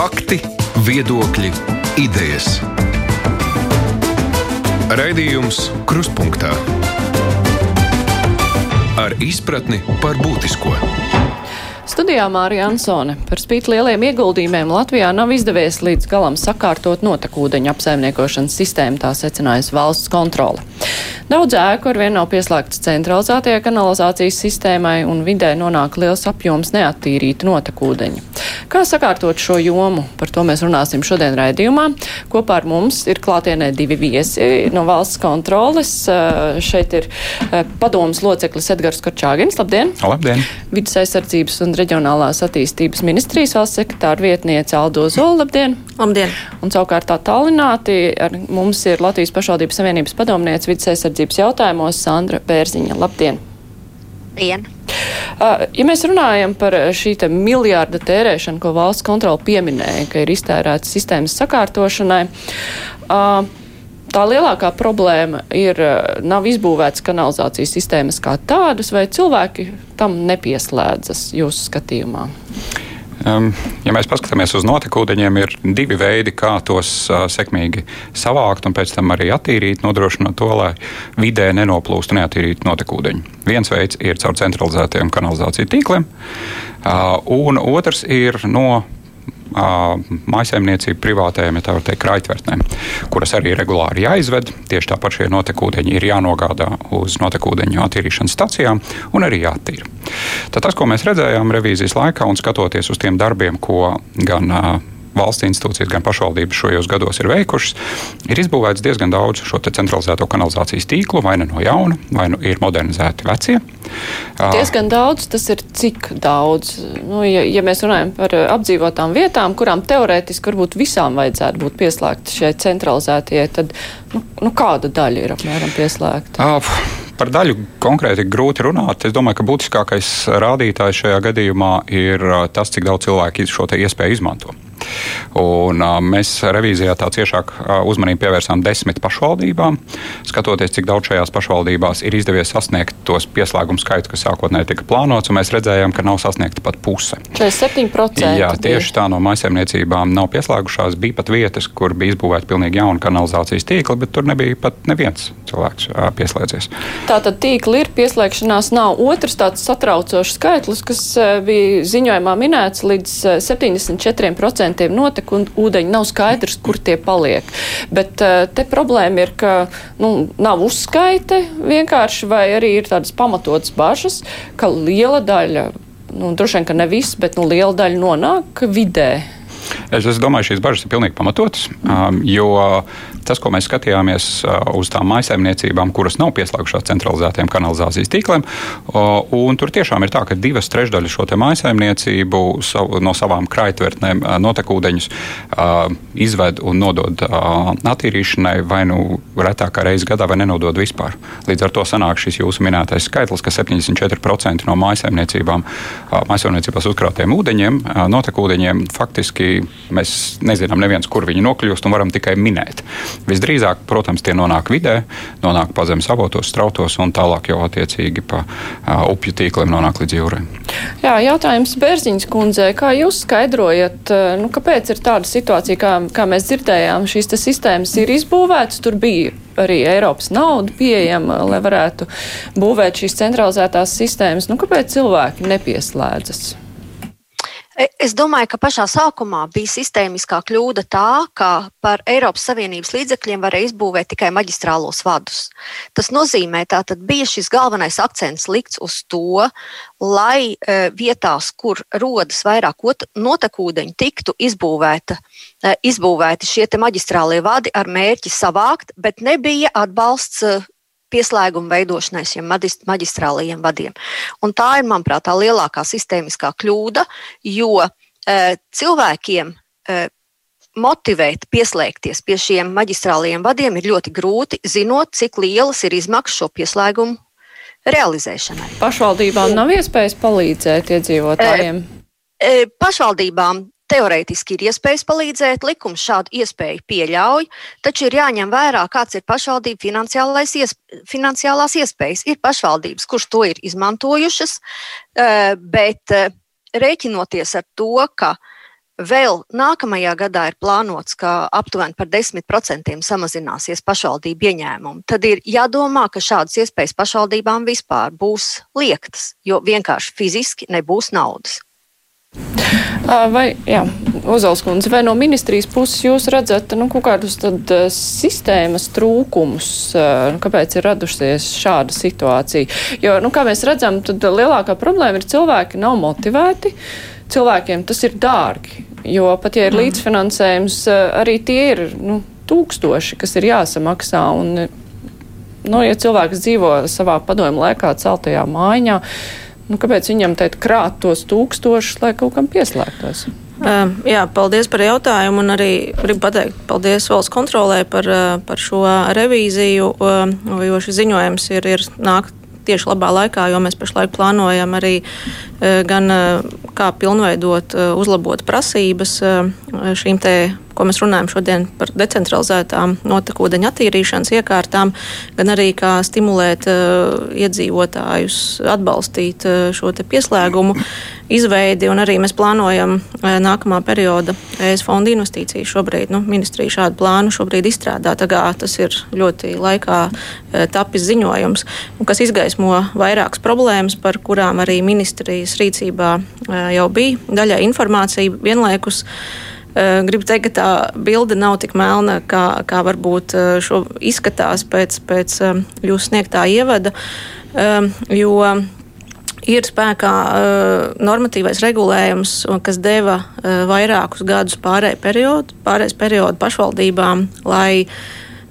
Fakti, viedokļi, idejas. Raidījums Kruspunkta ar izpratni par būtisko. Studijā Mārija Ansone par spīti lieliem ieguldījumiem Latvijā nav izdevies līdz galam sakārtot notekūdeņu apsaimniekošanas sistēmu, tā secinājusi valsts kontrole. Daudz ēku ar vien nav pieslēgts centralizētajai kanalizācijas sistēmai un vidē nonāk liels apjoms neattīrīta notekūdeņa. Kā sakārtot šo jomu? Par to mēs runāsim šodien raidījumā. Kopā ar mums ir klātienē divi viesi no valsts kontroles. Šeit ir padomas loceklis Edgars Korčāgins. Labdien! Labdien! Vides aizsardzības un reģionālās attīstības ministrijas valsts sekretāra vietniece Aldo Zola. Labdien! Labdien! Un savukārt attālināti ar mums ir Latvijas pašvaldības savienības padomniece vidas aizsardzības jautājumos Sandra Bērziņa. Labdien! Dien. Ja mēs runājam par šī miljārda tērēšanu, ko valsts kontrola pieminēja, ka ir iztērēta sistēmas sakārtošanai, tā lielākā problēma ir, nav izbūvētas kanalizācijas sistēmas kā tādas, vai cilvēki tam nepieslēdzas jūsu skatījumā? Ja mēs paskatāmies uz notekūdeņiem, ir divi veidi, kā tos sekmīgi savākt un pēc tam arī attīrīt, nodrošinot to, lai vidē nenoplūstu neatīrītu notekūdeņu. Viens veids ir caur centralizētiem kanalizāciju tīkliem, un otrs ir no mājsaimniecību privātajiem, ja tā var teikt, raitvertnēm, kuras arī regulāri jāizved. Tieši tāpat šie notekūdeņi ir jānogādā uz notekūdeņu attīrīšanas stacijām un arī jāattīra. Tad tas, ko mēs redzējām revīzijas laikā un skatoties uz tiem darbiem, ko gan valsts institūcijas, gan pašvaldības šajos gados ir veikušas, ir izbūvēts diezgan daudz šo centralizēto kanalizācijas tīklu, vai nu no jauna, vai nu ir modernizēti vecie. Diezgan daudz, tas ir cik daudz. Nu, ja, ja mēs runājam par apdzīvotām vietām, kurām teorētiski varbūt visām vajadzētu būt pieslēgti šie centralizētie, tad nu, nu, kāda daļa ir apmēram pieslēgta? Uh, Par daļu konkrēti grūti runāt. Es domāju, ka būtiskākais rādītājs šajā gadījumā ir tas, cik daudz cilvēku šo iespēju izmanto. Un, mēs revīzijā tā ciešāk uzmanību pievērsām desmit pašvaldībām, skatoties, cik daudz šajās pašvaldībās ir izdevies sasniegt tos pieslēgumu skaitu, kas sākotnēji tika plānots, un mēs redzējām, ka nav sasniegta pat puse. 47%. Jā, tieši tā no maisaimniecībām nav pieslēgušās. Bija pat vietas, kur bija izbūvēta pilnīgi jauna kanalizācijas tīkla, bet tur nebija pat neviens cilvēks pieslēdzies. Tātad tīkli ir, pieslēgšanās nav. Otrs tāds satraucošs skaitlis, kas bija ziņojumā minēts, līdz 74% procentiem notek un ūdeņi nav skaidrs, kur tie paliek. Bet eh, te problēma ir, ka nu, nav uzskaite vienkārši, vai arī ir tādas pamatotas bažas, ka liela daļa, nu, droši vien, ka ne viss, bet nu, liela daļa nonāk vidē. Es, es domāju, šīs bažas ir pilnīgi pamatotas, um, jo tas, ko mēs skatījāmies uh, uz tām maisaimniecībām, kuras nav pieslēgjušās centralizētiem kanalizācijas tīkliem, uh, un tur tiešām ir tā, ka divas trešdaļas šo maisaimniecību savu, no savām kraitvertnēm uh, notekūdeņus izved un nodod attīrīšanai vai nu retākā reize gadā vai nenodod vispār. Līdz ar to sanāk šis jūsu minētais skaitlis, ka 74% no maisaimniecībām, uh, maisaimniecībās uzkrātiem ūdeņiem, notekūdeņiem faktiski mēs nezinām neviens, kur viņi nokļūst un varam tikai minēt. Visdrīzāk, protams, tie nonāk vidē, nonāk pa zemes avotos, strautos un tālāk jau attiecīgi pa uh, upju tīkliem nonāk līdz jūrai. Jā, jautājums Bērziņas kundzei, kā jūs skaidrojat, nu, kāpēc ir tāda situācija, kā, kā mēs dzirdējām, šīs sistēmas ir izbūvētas, tur bija arī Eiropas nauda pieejama, lai varētu būvēt šīs centralizētās sistēmas. Nu, kāpēc cilvēki nepieslēdzas? E, es domāju, ka pašā sākumā bija sistēmiskā kļūda tā, ka par Eiropas Savienības līdzekļiem varēja izbūvēt tikai maģistrālos vadus. Tas nozīmē, ka bija šis galvenais akcents likts uz to, lai e, vietās, kur rodas vairāk notekūdeņu, tiktu izbūvēta, e, izbūvēti šie maģistrālie vadi ar mērķi savākt, bet nebija atbalsts pieslēguma veidošanai šiem maģistrālajiem vadiem. Un tā ir, manuprāt, tā lielākā sistēmiskā kļūda, jo e, cilvēkiem e, motivēt, pieslēgties pie šiem maģistrālajiem vadiem ir ļoti grūti, zinot, cik lielas ir izmaksas šo pieslēgumu realizēšanai. Pašvaldībām nav iespējas palīdzēt iedzīvotājiem. E, e, pašvaldībām Teorētiski ir iespējas palīdzēt, likums šādu iespēju pieļauj, taču ir jāņem vērā, kāds ir pašvaldību iesp finansiālās iespējas. Ir pašvaldības, kuras to ir izmantojušas, eh, bet eh, rēķinoties ar to, ka Vēl nākamajā gadā ir plānots, ka aptuveni par 10% samazināsies pašvaldību ieņēmumi. Tad ir jādomā, ka šādas iespējas pašvaldībām vispār būs liektas, jo vienkārši fiziski nebūs naudas. Vai, jā, Ozolskundze, vai no ministrijas puses jūs redzat nu, kaut kādus tad, sistēmas trūkumus, kāpēc ir radusies šāda situācija? Jo, nu, kā mēs redzam, tad lielākā problēma ir cilvēki nav motivēti, cilvēkiem tas ir dārgi, jo pat ja ir mm. līdzfinansējums, arī tie ir nu, tūkstoši, kas ir jāsamaksā. Un, nu, ja cilvēks dzīvo savā padomu laikā celtajā mājiņā, Nu, kāpēc viņam teikt krāt tos tūkstošus, lai kaut kam pieslēgtos? Uh, jā, paldies par jautājumu. Arī gribu pateikt paldies valsts kontrolē par, par šo revīziju, jo šis ziņojums ir, ir nāk tieši labā laikā, jo mēs pašlaik plānojam arī uh, gan kā pilnveidot, uzlabot prasības šīm te ko mēs runājam šodien par decentralizētām notekūdeņa attīrīšanas iekārtām, gan arī kā stimulēt uh, iedzīvotājus atbalstīt uh, šo pieslēgumu izveidi. Arī mēs plānojam uh, nākamā perioda ES fonda investīcijas. Šobrīd nu, ministrija šādu plānu šobrīd izstrādā. Tas ir ļoti laikā uh, tapis ziņojums, kas izgaismo vairākas problēmas, par kurām arī ministrijas rīcībā uh, jau bija daļai informācija vienlaikus. Uh, gribu teikt, ka tā bilde nav tik melna, kā, kā varbūt eh, šo izskatās pēc, pēc eh, jūsu sniegtā ievada. Jo ir spēkā normatīvais regulējums, kas deva vairākus gadus pārējais periodu, pārējais periodu pašvaldībām, lai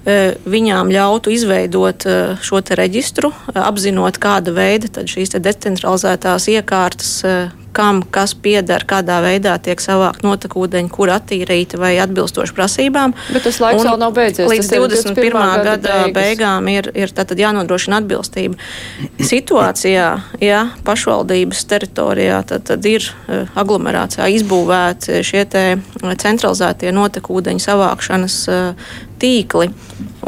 viņām ļautu izveidot šo reģistru, apzinot, kāda veida šīs decentralizētās iekārtas kam kas pieder, kādā veidā tiek savākt notekūdeņi, kur attīrīti vai atbilstoši prasībām. Bet tas laiks un vēl nav beidzies. Līdz 21. 21. gada beigas. beigām ir, ir jānodrošina atbilstība. Situācijā, ja pašvaldības teritorijā tad, tad ir uh, aglomerācijā izbūvēti šie centralizētie notekūdeņu savākšanas uh, tīkli.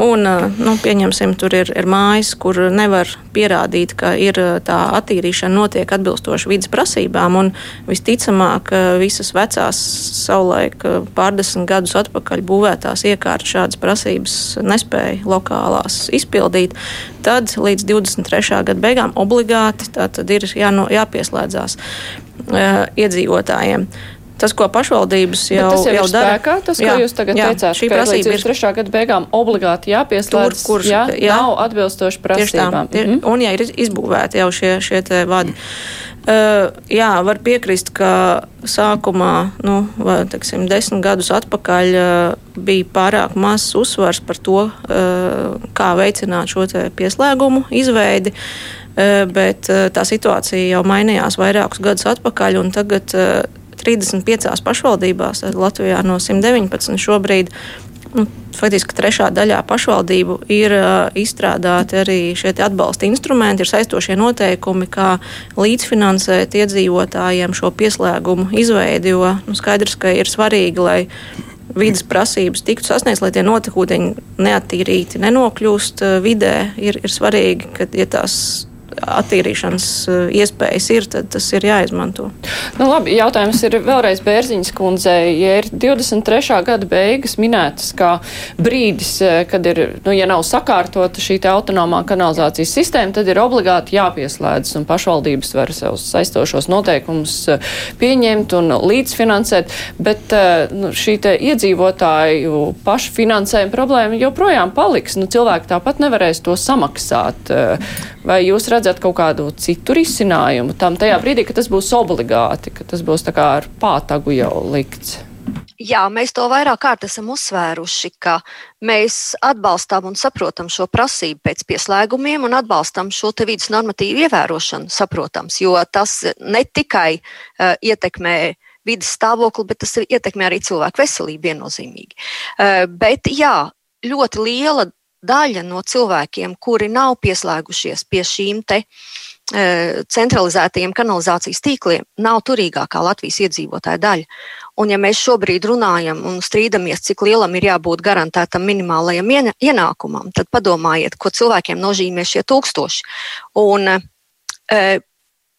Un, nu, pieņemsim, tur ir, ir mājas, kur nevar pierādīt, ka ir tā attīrīšana notiek atbilstoši vidas prasībām. Visticamāk, visas vecās, savulaik pārdesmit gadus atpakaļ būvētās iekārtas šādas prasības nespēja lokālās izpildīt. Tad līdz 23. gada beigām obligāti ir jāno, jāpieslēdzās uh, iedzīvotājiem. Tas, ko pašvaldības jau, Bet tas jau, jau dara, spēkā, tas, jā, ko jūs tagad jā, teicāt, šī prasība ir trešā gada beigām obligāti jāpieslēdz, tur, kur jā, jā, nav atbilstoši prasībām. Tā, mm -hmm. Un ja ir izbūvēti jau šie, šie te vadi. Uh, jā, var piekrist, ka sākumā, nu, vai, teiksim, desmit gadus atpakaļ, uh, bija pārāk mazs uzsvars par to, uh, kā veicināt šo pieslēgumu izveidi. Uh, bet tā situācija jau mainījās vairākus gadus atpakaļ, un tagad 35 pašvaldībās Latvijā no 119 šobrīd. Nu, faktiski trešā daļā pašvaldību ir uh, izstrādāti arī šie atbalsta instrumenti, ir saistošie noteikumi, kā līdzfinansēt iedzīvotājiem šo pieslēgumu izveidi. Jo nu, skaidrs, ka ir svarīgi, lai vidas prasības tiktu sasniegts, lai tie notekūdeņi neattīrīti nenokļūst vidē. Ir, ir svarīgi, ka ja tās attīrīšanas eh, iespējas ir, tad tas ir jāizmanto. Nu, labi, jautājums ir vēlreiz Bērziņas kundzei. Ja ir 23. gada beigas minētas kā brīdis, eh, kad ir, nu, ja nav sakārtota šī autonomā kanalizācijas sistēma, tad ir obligāti jāpieslēdzas un pašvaldības var savus saistošos noteikumus eh, pieņemt un līdzfinansēt, bet nu, šī iedzīvotāju pašfinansējuma problēma joprojām paliks. Nu, cilvēki tāpat nevarēs to samaksāt. Vai jūs redzat kaut kādu citu risinājumu tam tajā brīdī, ka tas būs obligāti, ka tas būs tā kā ar pātagu jau likts? Jā, mēs to vairāk kārt esam uzsvēruši, ka mēs atbalstām un saprotam šo prasību pēc pieslēgumiem un atbalstam šo te vidas normatīvu ievērošanu, saprotams, jo tas ne tikai uh, ietekmē vidas stāvokli, bet tas ietekmē arī cilvēku veselību viennozīmīgi. Uh, bet jā, ļoti liela daļa no cilvēkiem, kuri nav pieslēgušies pie šīm te e, centralizētajiem kanalizācijas tīkliem, nav turīgākā Latvijas iedzīvotāja daļa. Un, ja mēs šobrīd runājam un strīdamies, cik lielam ir jābūt garantētam minimālajam ienākumam, tad padomājiet, ko cilvēkiem nozīmē šie tūkstoši. Un, e,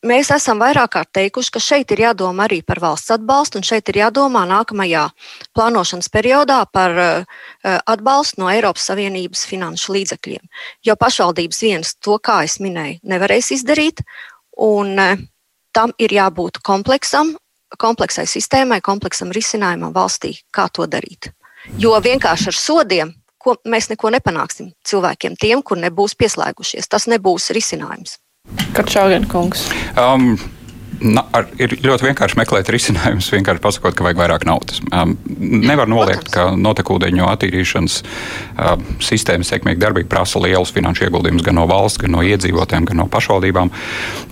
mēs esam vairāk kārt teikuši, ka šeit ir jādomā arī par valsts atbalstu, un šeit ir jādomā nākamajā plānošanas periodā par uh, atbalstu no Eiropas Savienības finanšu līdzekļiem. Jo pašvaldības vienas to, kā es minēju, nevarēs izdarīt, un uh, tam ir jābūt kompleksam, kompleksai sistēmai, kompleksam risinājumam valstī, kā to darīt. Jo vienkārši ar sodiem mēs neko nepanāksim cilvēkiem, tiem, kur nebūs pieslēgušies. Tas nebūs risinājums. Kačāgen kungs. Um. Na, ar, ir ļoti vienkārši meklēt risinājumus, vienkārši pasakot, ka vajag vairāk naudas. Um, nevar noliegt, ka notekūdeņu attīrīšanas um, sistēmas sekmīga darbība prasa lielus finanšu ieguldījumus gan no valsts, gan no iedzīvotājiem, gan no pašvaldībām.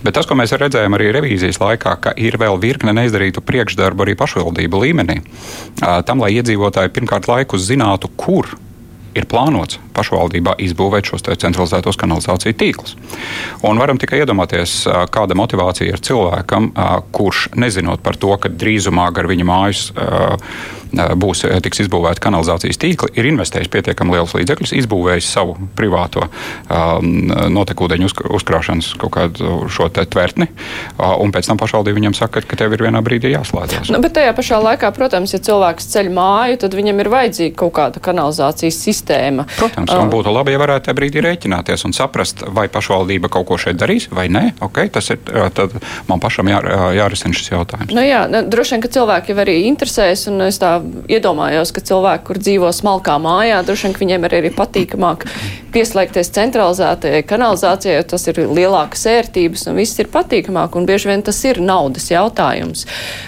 Bet tas, ko mēs redzējām arī revīzijas laikā, ka ir vēl virkne neizdarītu priekšdarbu arī pašvaldību līmenī. Uh, tam, lai iedzīvotāji pirmkārt laikus zinātu, kur ir plānots pašvaldībā izbūvēt šos centralizētos kanalizāciju tīklus. Un varam tikai iedomāties, kāda motivācija ir cilvēkam, kurš nezinot par to, ka drīzumā gar viņa mājas būs tiks izbūvēta kanalizācijas tīkli, ir investējis pietiekami lielus līdzekļus, izbūvējis savu privāto notekūdeņu uzkrāšanas kaut kādu šo tvertni, un pēc tam pašvaldība viņam saka, ka tev ir vienā brīdī jāslēdzas. Nu, bet tajā pašā laikā, protams, ja cilvēks ceļ māju, tad viņam ir vajadzīga kaut kāda kanalizācijas sistēma. Protams, un būtu labi, ja varētu tajā brīdī rēķināties un saprast, vai pašvaldība kaut ko šeit darīs vai nē. Okay, tas ir man pašam jā, jārisina šis jautājums. Nu jā, droši vien, ka cilvēki arī interesēs, un es tā iedomājos, ka cilvēki, kur dzīvo smalkā mājā, droši vien, viņiem arī ir patīkamāk pieslēgties centralizētajai kanalizācijai, jo tas ir lielākas ērtības un viss ir patīkamāk, un bieži vien tas ir naudas jautājums.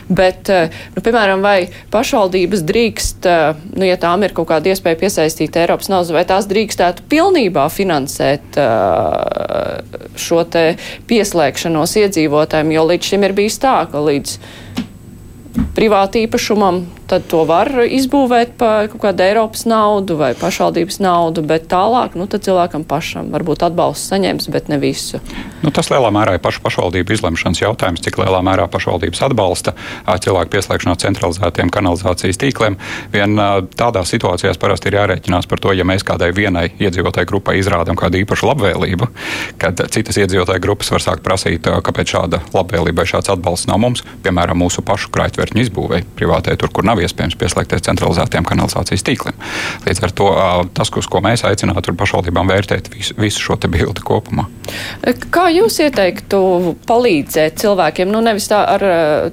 Bet, eh, nu, piemēram, vai pašvaldības drīkst, eh, nu, ja tām ir kaut kāda iespēja piesaistīt Eiropas naudas, vai tās drīkstētu pilnībā finansēt eh, šo te pieslēgšanos iedzīvotājiem, jo līdz šim ir bijis tā, ka līdz privāti īpašumam tad to var izbūvēt par kaut kādu Eiropas naudu vai pašvaldības naudu, bet tālāk nu, cilvēkam pašam varbūt atbalstu saņems, bet ne visu. Nu, tas lielā mērā ir pašu pašvaldību izlemšanas jautājums, cik lielā mērā pašvaldības atbalsta cilvēku pieslēgšanos centralizētiem kanalizācijas tīkliem. Vien tādā situācijā parasti ir jārēķinās par to, ja mēs kādai vienai iedzīvotāju grupai izrādām kādu īpašu labvēlību, kad citas iedzīvotāju grupas var sākt prasīt, kāpēc šāda labvēlība vai šāds atbalsts nav mums, piemēram, mūsu pašu krājtvertņu izbūvēi privātai, tur, kur nav iespējams pieslēgties centralizētiem kanalizācijas tīkliem. Līdz ar to tas, uz ko mēs aicinātu pašvaldībām vērtēt visu, visu šo bildi kopumā. Kā jūs ieteiktu palīdzēt cilvēkiem, nu nevis tā ar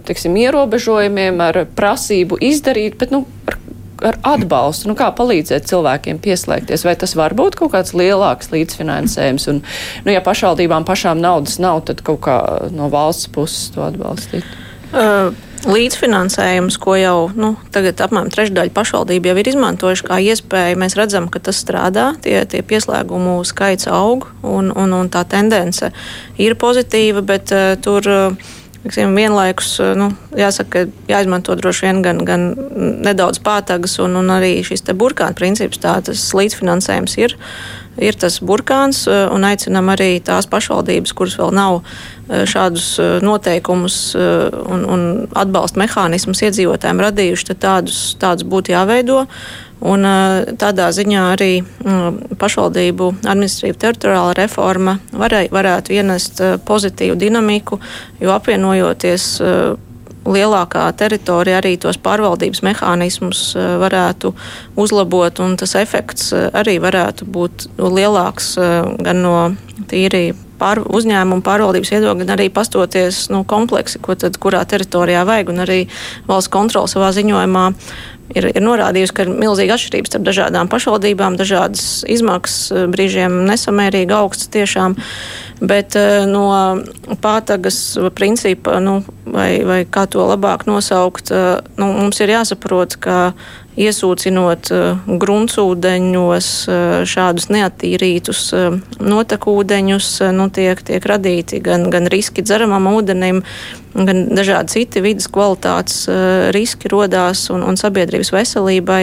tiksim, ierobežojumiem, ar prasību izdarīt, bet nu, ar ar atbalstu, nu, kā palīdzēt cilvēkiem pieslēgties, vai tas var būt kaut kāds lielāks līdzfinansējums, un, nu, ja pašvaldībām pašām naudas nav, tad kaut kā no valsts puses to atbalstīt? Uh līdzfinansējums, ko jau nu, tagad apmēram trešdaļa pašvaldību jau ir izmantojuši kā iespēju. Mēs redzam, ka tas strādā, tie, tie pieslēgumu skaits aug un, un, un tā tendence ir pozitīva, bet uh, tur. Uh, Tiksim, vienlaikus nu, jāsaka, jāizmanto droši vien gan, gan nedaudz pātagas, un, un arī šis burkāna princips, tā tas līdzfinansējums ir. Ir tas burkāns, un aicinām arī tās pašvaldības, kuras vēl nav šādus noteikumus un, un atbalsta mehānismus iedzīvotājiem radījuši, tad tādus, tādus būtu jāveido. Un, tādā ziņā arī pašvaldību administratīva teritoriāla reforma varēja, varētu ienest pozitīvu dinamiku, jo apvienojoties lielākā teritorija arī tos pārvaldības mehānismus varētu uzlabot, un tas efekts arī varētu būt lielāks gan no tīri pār, uzņēmumu pārvaldības viedokļa, gan arī pastoties nu, kompleksi, ko tad kurā teritorijā vajag, un arī valsts kontrola savā ziņojumā ir, ir norādījusi, ka ir milzīga atšķirība starp dažādām pašvaldībām, dažādas izmaksas, brīžiem nesamērīgi augstas tiešām. Bet eh, no pātagas principa, nu, vai, vai kā to labāk nosaukt, eh, nu, mums ir jāsaprot, ka iesūcinot uh, gruntsūdeņos uh, šādus neattīrītus uh, notekūdeņus, nu, tiek, tiek radīti gan, gan riski dzeramam ūdenim, gan dažādi citi vidas kvalitātes riski rodās un, un sabiedrības veselībai.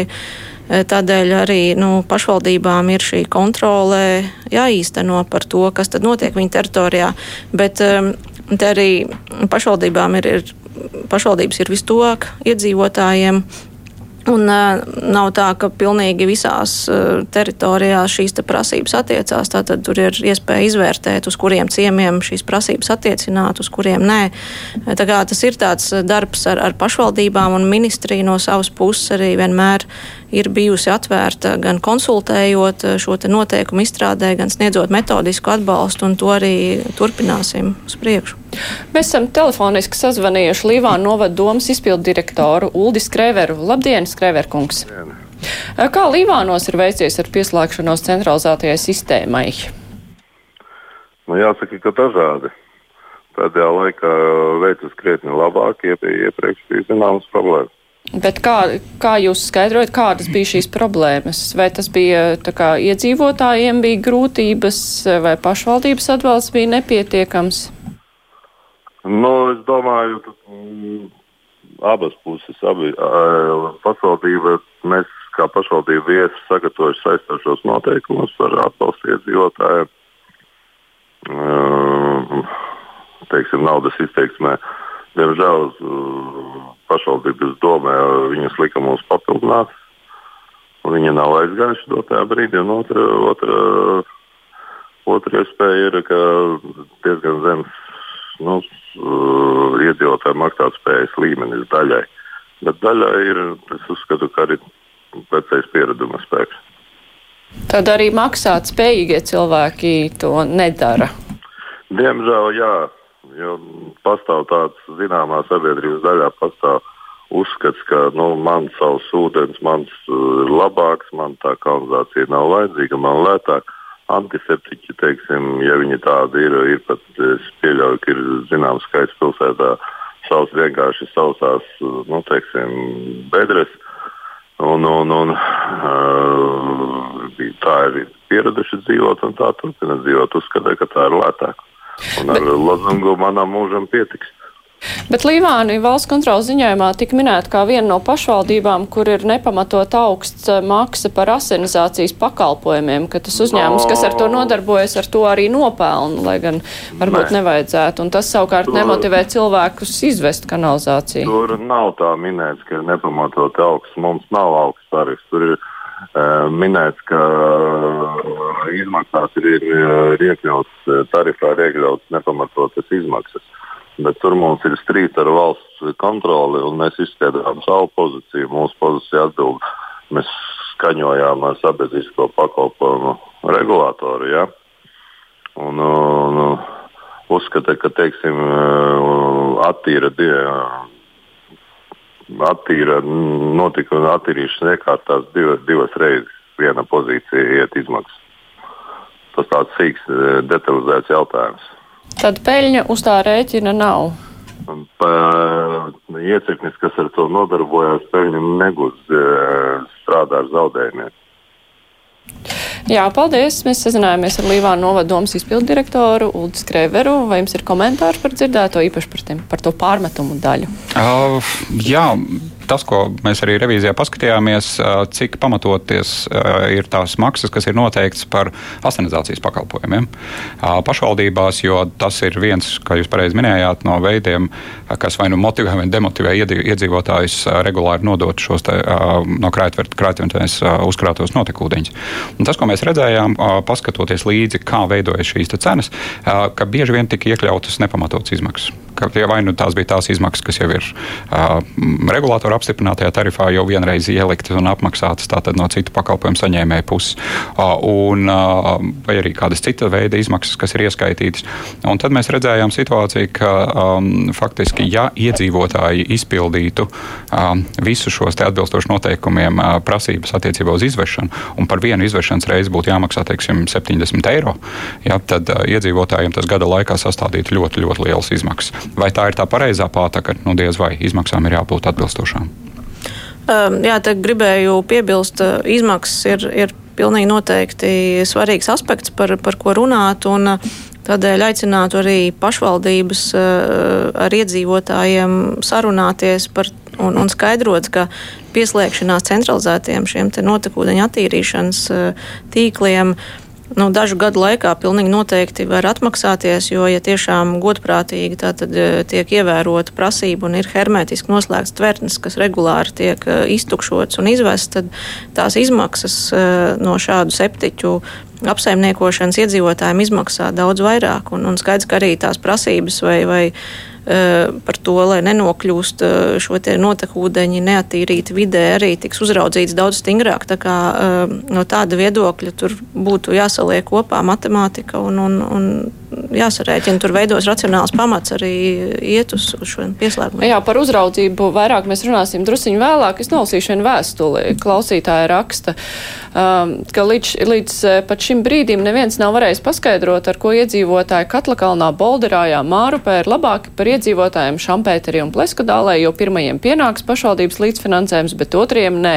Tādēļ arī nu, pašvaldībām ir šī kontrole jāīsteno par to, kas tad notiek viņu teritorijā. Bet te arī pašvaldībām ir, ir pašvaldības ir vistuvāk iedzīvotājiem Un uh, nav tā, ka pilnīgi visās uh, teritorijās šīs te prasības attiecās. Tātad tur ir iespēja izvērtēt, uz kuriem ciemiem šīs prasības attiecināt, uz kuriem nē. Tā kā tas ir tāds darbs ar, ar pašvaldībām un ministriju no savas puses arī vienmēr ir bijusi atvērta gan konsultējot šo noteikumu izstrādē, gan sniedzot metodisku atbalstu, un to arī turpināsim uz priekšu. Mēs esam telefoniski sazvanījuši Līvānu novadu domas izpildu direktoru Uldi Skreveru. Labdien, Skreverkungs! Kā Līvānos ir veicies ar pieslēgšanos centralizētajai sistēmai? Nu, jāsaka, ka dažādi. Pēdējā laikā veicas krietni labāk, iepriekš bija zināmas problēmas. Bet kā, kā jūs skaidrojat, kādas bija šīs problēmas? Vai tas bija kā, iedzīvotājiem bija grūtības, vai pašvaldības atbalsts bija nepietiekams? Nu, es domāju, ka mm, abas puses, abi pašvaldība, mēs kā pašvaldība viesi sagatavojuši saistošos noteikumus par atbalstu iedzīvotājiem. Teiksim, naudas izteiksmē. Diemžēl pašvaldības domē viņas lika mums papildināt. Viņi nav aizgājuši dotajā brīdī. Otra, otra, otra iespēja ir, ka diezgan zems nu, iedzīvotāju maksātspējas līmenis daļai. Bet daļai ir, es uzskatu, ka arī vecais piereduma spēks. Tad arī maksāt spējīgie cilvēki to nedara. Diemžēl jā, jo pastāv tāds zināmā sabiedrības daļā pastāv uzskats, ka nu, man savs ūdens, mans ir labāks, man tā kanalizācija nav vajadzīga, man lētāk antiseptiķi, teiksim, ja viņi tādi ir, ir pat, es pieļauju, ka ir zināms skaits pilsētā savs vienkārši sausās, nu, teiksim, bedres. Un, un, un, uh, tā ir pieraduši dzīvot, un tā turpina dzīvot. Uzskatē, ka tā ir lētāk. Un ar Bet... lozungu manam mūžam pietiks. Bet Līvāni valsts kontrolas ziņojumā tika minēta kā viena no pašvaldībām, kur ir nepamatot augsts eh, maksa par asinizācijas pakalpojumiem, ka tas uzņēmums, no. kas ar to nodarbojas, ar to arī nopelna, lai gan varbūt ne. nevajadzētu. Un tas savukārt tur, nemotivē cilvēkus izvest kanalizāciju. Tur nav tā minēts, ka ir nepamatot augsts. Mums nav augsts tarifs. Tur ir minēts, ka izmaksās ir, ir, ir iekļauts tarifā, ir iekļauts nepamatotas izmaksas bet tur mums ir strīds ar valsts kontroli, un mēs izskaidrojām savu pozīciju. Mūsu pozīcija atbild, mēs skaņojām ar sabiedrisko pakalpojumu regulātoru. Ja? Un, un, uzskata, ka teiksim, attīra, attīra notikuma attīrīšanas iekārtās divas, divas reizes viena pozīcija iet izmaksas. Tas tāds sīks, detalizēts jautājums. Tad peļņa uz tā rēķina nav. Iecirknis, kas ar to nodarbojas, peļņu negūs, e, strādā ar zaudējumiem. Jā, paldies. Mēs sazinājāmies ar Līvānu novadu domas izpildu direktoru Uldu Skreveru. Vai jums ir komentāri par dzirdēto, īpaši par, tiem, par to pārmetumu daļu? Uh, jā, tas, ko mēs arī revīzijā paskatījāmies, cik pamatoties ir tās maksas, kas ir noteikts par asinizācijas pakalpojumiem pašvaldībās, jo tas ir viens, kā jūs pareizi minējāt, no veidiem, kas vai nu motivē vai demotivē iedzīvotājus regulāri nodot šos te, no krātvietēs uzkrātos notekūdeņus. Un tas, ko mēs redzējām, paskatoties līdzi, kā veidojas šīs cenas, ka bieži vien tika iekļautas nepamatotas izmaksas. Ka, vai nu tās bija tās izmaksas, kas jau ir uh, regulātora apstiprinātajā tarifā jau vienreiz ieliktas un apmaksātas no citu pakalpojumu saņēmēju puses, un, vai arī kādas citas veida izmaksas, kas ir ieskaitītas. Un tad mēs redzējām situāciju, ka um, faktiski, ja iedzīvotāji izpildītu um, visus šos atbilstoši noteikumiem uh, prasības attiecībā uz izvešanu, un par vienu izvešanas reizi būtu jāmaksā teiksim, 70 eiro, ja, tad uh, iedzīvotājiem tas gada laikā sastādītu ļoti, ļoti lielas izmaksas. Vai tā ir tā pareizā pātaka? Nu, diez vai izmaksām ir jābūt atbilstošām. Um, jā, te gribēju piebilst, uh, izmaksas ir, ir pilnīgi noteikti svarīgs aspekts, par, par ko runāt. Un, uh, Tādēļ aicinātu arī pašvaldības uh, ar iedzīvotājiem sarunāties par un, un skaidrot, ka pieslēgšanās centralizētiem šiem notekūdeņa attīrīšanas tīkliem nu, dažu gadu laikā pilnīgi noteikti var atmaksāties, jo, ja tiešām godprātīgi tātad, tiek ievērota prasība un ir hermētiski noslēgts tvertnes, kas regulāri tiek iztukšots un izvests, tad tās izmaksas no šādu septiķu apsaimniekošanas iedzīvotājiem izmaksā daudz vairāk. Un, un skaidrs, ka arī tās prasības vai, vai Eh, par to, lai nenokļūst eh, šo notekūdeņi neatīrīti vidē, arī tiks uzraudzīts daudz stingrāk. Tā kā eh, no tāda viedokļa tur būtu jāsaliek kopā matemātika un, un, un jāsarēķina. Tur veidos racionāls pamats arī iet uz, uz šo pieslēgumu. Jā, par uzraudzību vairāk mēs runāsim drusciņu vēlāk. Es nolasīšu vienu vēstuli. Klausītāja raksta, um, ka līdz, līdz pat šim brīdim neviens nav varējis paskaidrot, ar ko iedzīvotāji Katlakalnā, Bolderājā, Mārupē ir labāki par iedzīvotājiem Šampēterī un Pleskudālē, jo pirmajiem pienāks pašvaldības līdzfinansējums, bet otriem nē.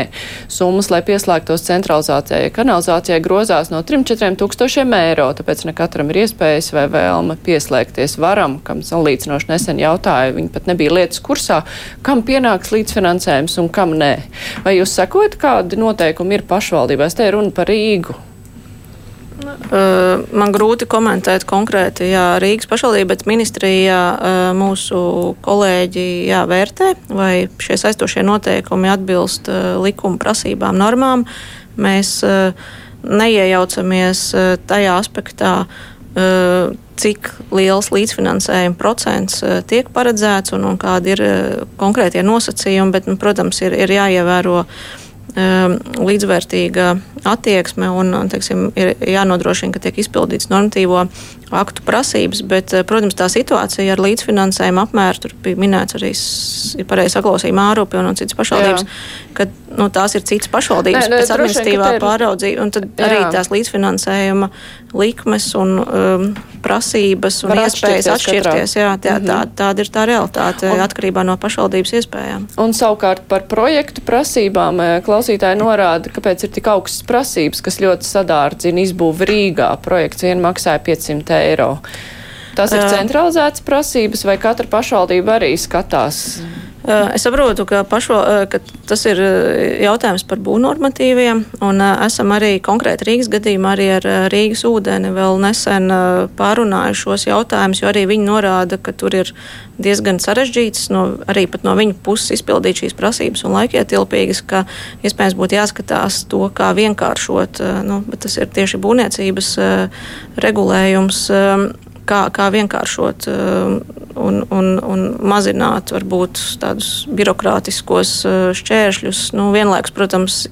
Summas, lai pieslēgtos centralizācijai, kanalizācijai grozās no 3-4 tūkstošiem eiro, tāpēc ne katram ir iespējas vai vēlme pieslēgties varam, kam salīdzinoši nesen jautāja, viņi pat nebija lietas kursā, kam pienāks līdzfinansējums un kam nē. Vai jūs sekojat, kādi noteikumi ir pašvaldībās? Te ir runa par Rīgu. Man grūti komentēt konkrēti jā, Rīgas pašvaldība, bet ministrijā mūsu kolēģi jā, vērtē, vai šie saistošie noteikumi atbilst likuma prasībām, normām. Mēs neiejaucamies tajā aspektā, cik liels līdzfinansējuma procents tiek paredzēts un, un kādi ir konkrētie nosacījumi, bet, nu, protams, ir, ir jāievēro līdzvērtīga attieksme un, teiksim, ir jānodrošina, ka tiek izpildīts normatīvo aktu prasības, bet, uh, protams, tā situācija ar līdzfinansējumu apmēru, tur bija minēts arī, ja pareizi saklausīja Mārupi un, citas pašvaldības, Jā. ka nu, tās ir citas pašvaldības nē, nē, pēc administratīvā ir... pāraudzība, un tad Jā. arī tās līdzfinansējuma likmes un um, prasības un Var iespējas atšķirties. Jā, tā, mm -hmm. tā, tāda ir tā realitāte un, atkarībā no pašvaldības iespējām. Un savukārt par projektu prasībām eh, klausītāji norāda, kāpēc ir tik augstas prasības, kas ļoti sadārdzina izbūvi Rīgā. Projekts vien maksāja 500 eiro. Tas ir centralizētas prasības, vai katra pašvaldība arī skatās? Mm. Es saprotu, ka, pašo, ka tas ir jautājums par būvnormatīviem, un esam arī konkrēti Rīgas gadījumā arī ar Rīgas ūdeni vēl nesen pārunājuši šos jautājumus, jo arī viņi norāda, ka tur ir diezgan sarežģīts, no, arī no viņa puses izpildīt šīs prasības un laikietilpīgas, ka iespējams būtu jāskatās to, kā vienkāršot, nu, bet tas ir tieši būvniecības regulējums kā, kā vienkāršot um, un, un, un mazināt varbūt tādus birokrātiskos uh, šķēršļus. Nu, vienlaikus, protams,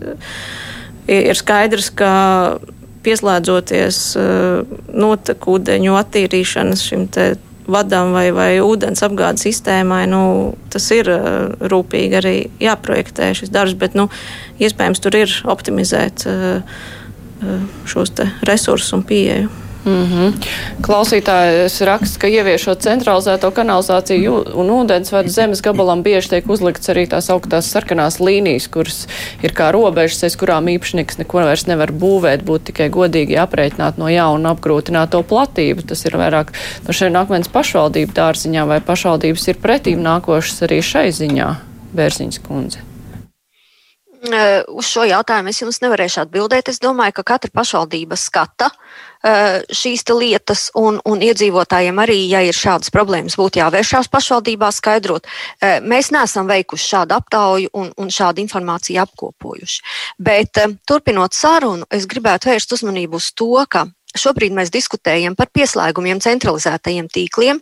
ir skaidrs, ka pieslēdzoties uh, notekūdeņu attīrīšanas šim te vadam vai, vai ūdens apgādes sistēmai, nu, tas ir rūpīgi arī jāprojektē šis darbs, bet nu, iespējams tur ir optimizēt šos resursus un pieeju. Mm -hmm. Klausītājs raksta, ka ieviešot centralizēto kanalizāciju un ūdensvadu zemes gabalam bieži tiek uzlikts arī tās augtās sarkanās līnijas, kuras ir kā robežas, aiz kurām īpašnieks neko vairs nevar būvēt, būtu tikai godīgi aprēķināt no jauna apgrūtināto platību. Tas ir vairāk no šeit nākamens pašvaldību dārziņā, vai pašvaldības ir pretīm nākošas arī šai ziņā, Bērziņas kundze. Uz šo jautājumu es jums nevarēšu atbildēt. Es domāju, ka katra pašvaldība skata šīs lietas, un, un iedzīvotājiem arī, ja ir šādas problēmas, būtu jāvēršās pašvaldībā skaidrot. Mēs neesam veikuši šādu aptauju un, un šādu informāciju apkopojuši. Bet turpinot sarunu, es gribētu vērst uzmanību uz to, ka Šobrīd mēs diskutējam par pieslēgumiem centralizētajiem tīkliem,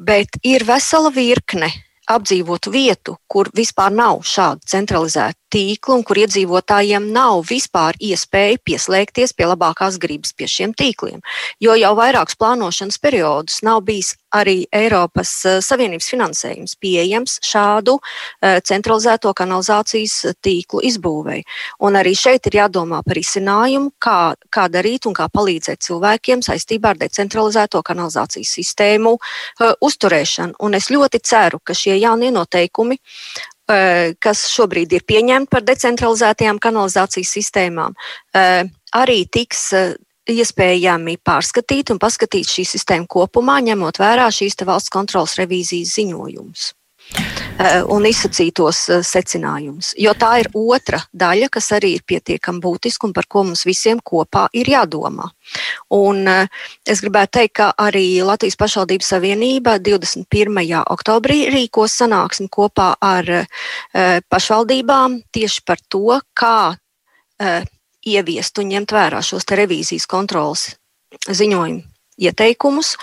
bet ir vesela virkne apdzīvotu vietu, kur vispār nav šāda centralizēta tīkla un kur iedzīvotājiem nav vispār iespēja pieslēgties pie labākās gribas pie šiem tīkliem. Jo jau vairākus plānošanas periodus nav bijis arī Eiropas eh, Savienības finansējums pieejams šādu uh, centralizēto kanalizācijas tīklu izbūvei. Un arī šeit ir jādomā par izcinājumu, kā, kā darīt un kā palīdzēt cilvēkiem saistībā ar decentralizēto kanalizācijas sistēmu uh, uzturēšanu. Un es ļoti ceru, ka šie jaunie noteikumi Eh, kas šobrīd ir pieņemti par decentralizētajām kanalizācijas sistēmām, eh, arī tiks eh, iespējami pārskatīt un paskatīt šī sistēma kopumā, ņemot vērā šīs valsts kontrolas revīzijas ziņojumus. Un izsacītos secinājumus. Jo tā ir otra daļa, kas arī ir pietiekami būtiska un par ko mums visiem kopā ir jādomā. Un es gribētu teikt, ka arī Latvijas pašvaldības savienība 21. oktobrī rīkos sanāksmi kopā ar pašvaldībām tieši par to, kā ieviest un ņemt vērā šos revīzijas kontrolas ziņojumu ieteikumus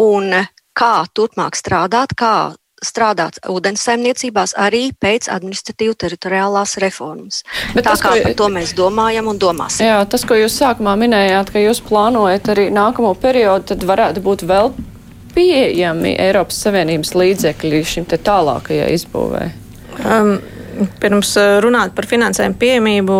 un kā turpmāk strādāt, kā strādāt ūdens saimniecībās arī pēc administratīvu teritoriālās reformas. Bet Tā tas, kā ko... par to mēs domājam un domāsim. Jā, tas, ko jūs sākumā minējāt, ka jūs plānojat arī nākamo periodu, tad varētu būt vēl pieejami Eiropas Savienības līdzekļi šim te tālākajai izbūvē. Um, Pirms uh, runāt par finansējumu pieejamību,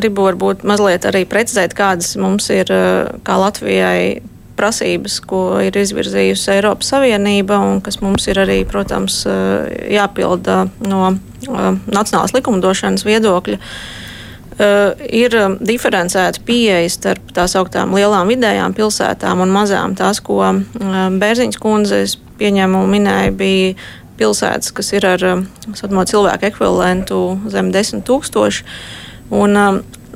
gribu varbūt mazliet arī precizēt, kādas mums ir uh, kā Latvijai prasības, ko ir izvirzījusi Eiropas Savienība un kas mums ir arī, protams, eh, jāpilda no eh, nacionālās likumdošanas viedokļa. Uh, ir diferencēta pieeja starp tās augtām lielām vidējām pilsētām un mazām. Tās, ko Bērziņas kundze pieņēma un minēja, bija pilsētas, kas ir ar uh, cilvēku ekvivalentu zem desmit tūkstoši. Un,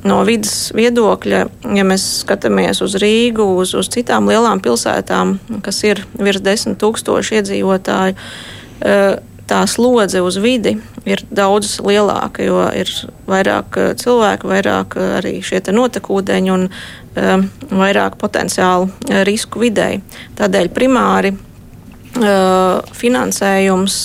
no vidas viedokļa, ja mēs skatāmies uz Rīgu, uz, uz citām lielām pilsētām, kas ir virs desmit tūkstoši iedzīvotāju, eh, tā slodze uz vidi ir daudz lielāka, jo ir vairāk eh, cilvēku, vairāk eh, arī šie notekūdeņi un vairāk potenciālu risku videi. Tādēļ primāri finansējums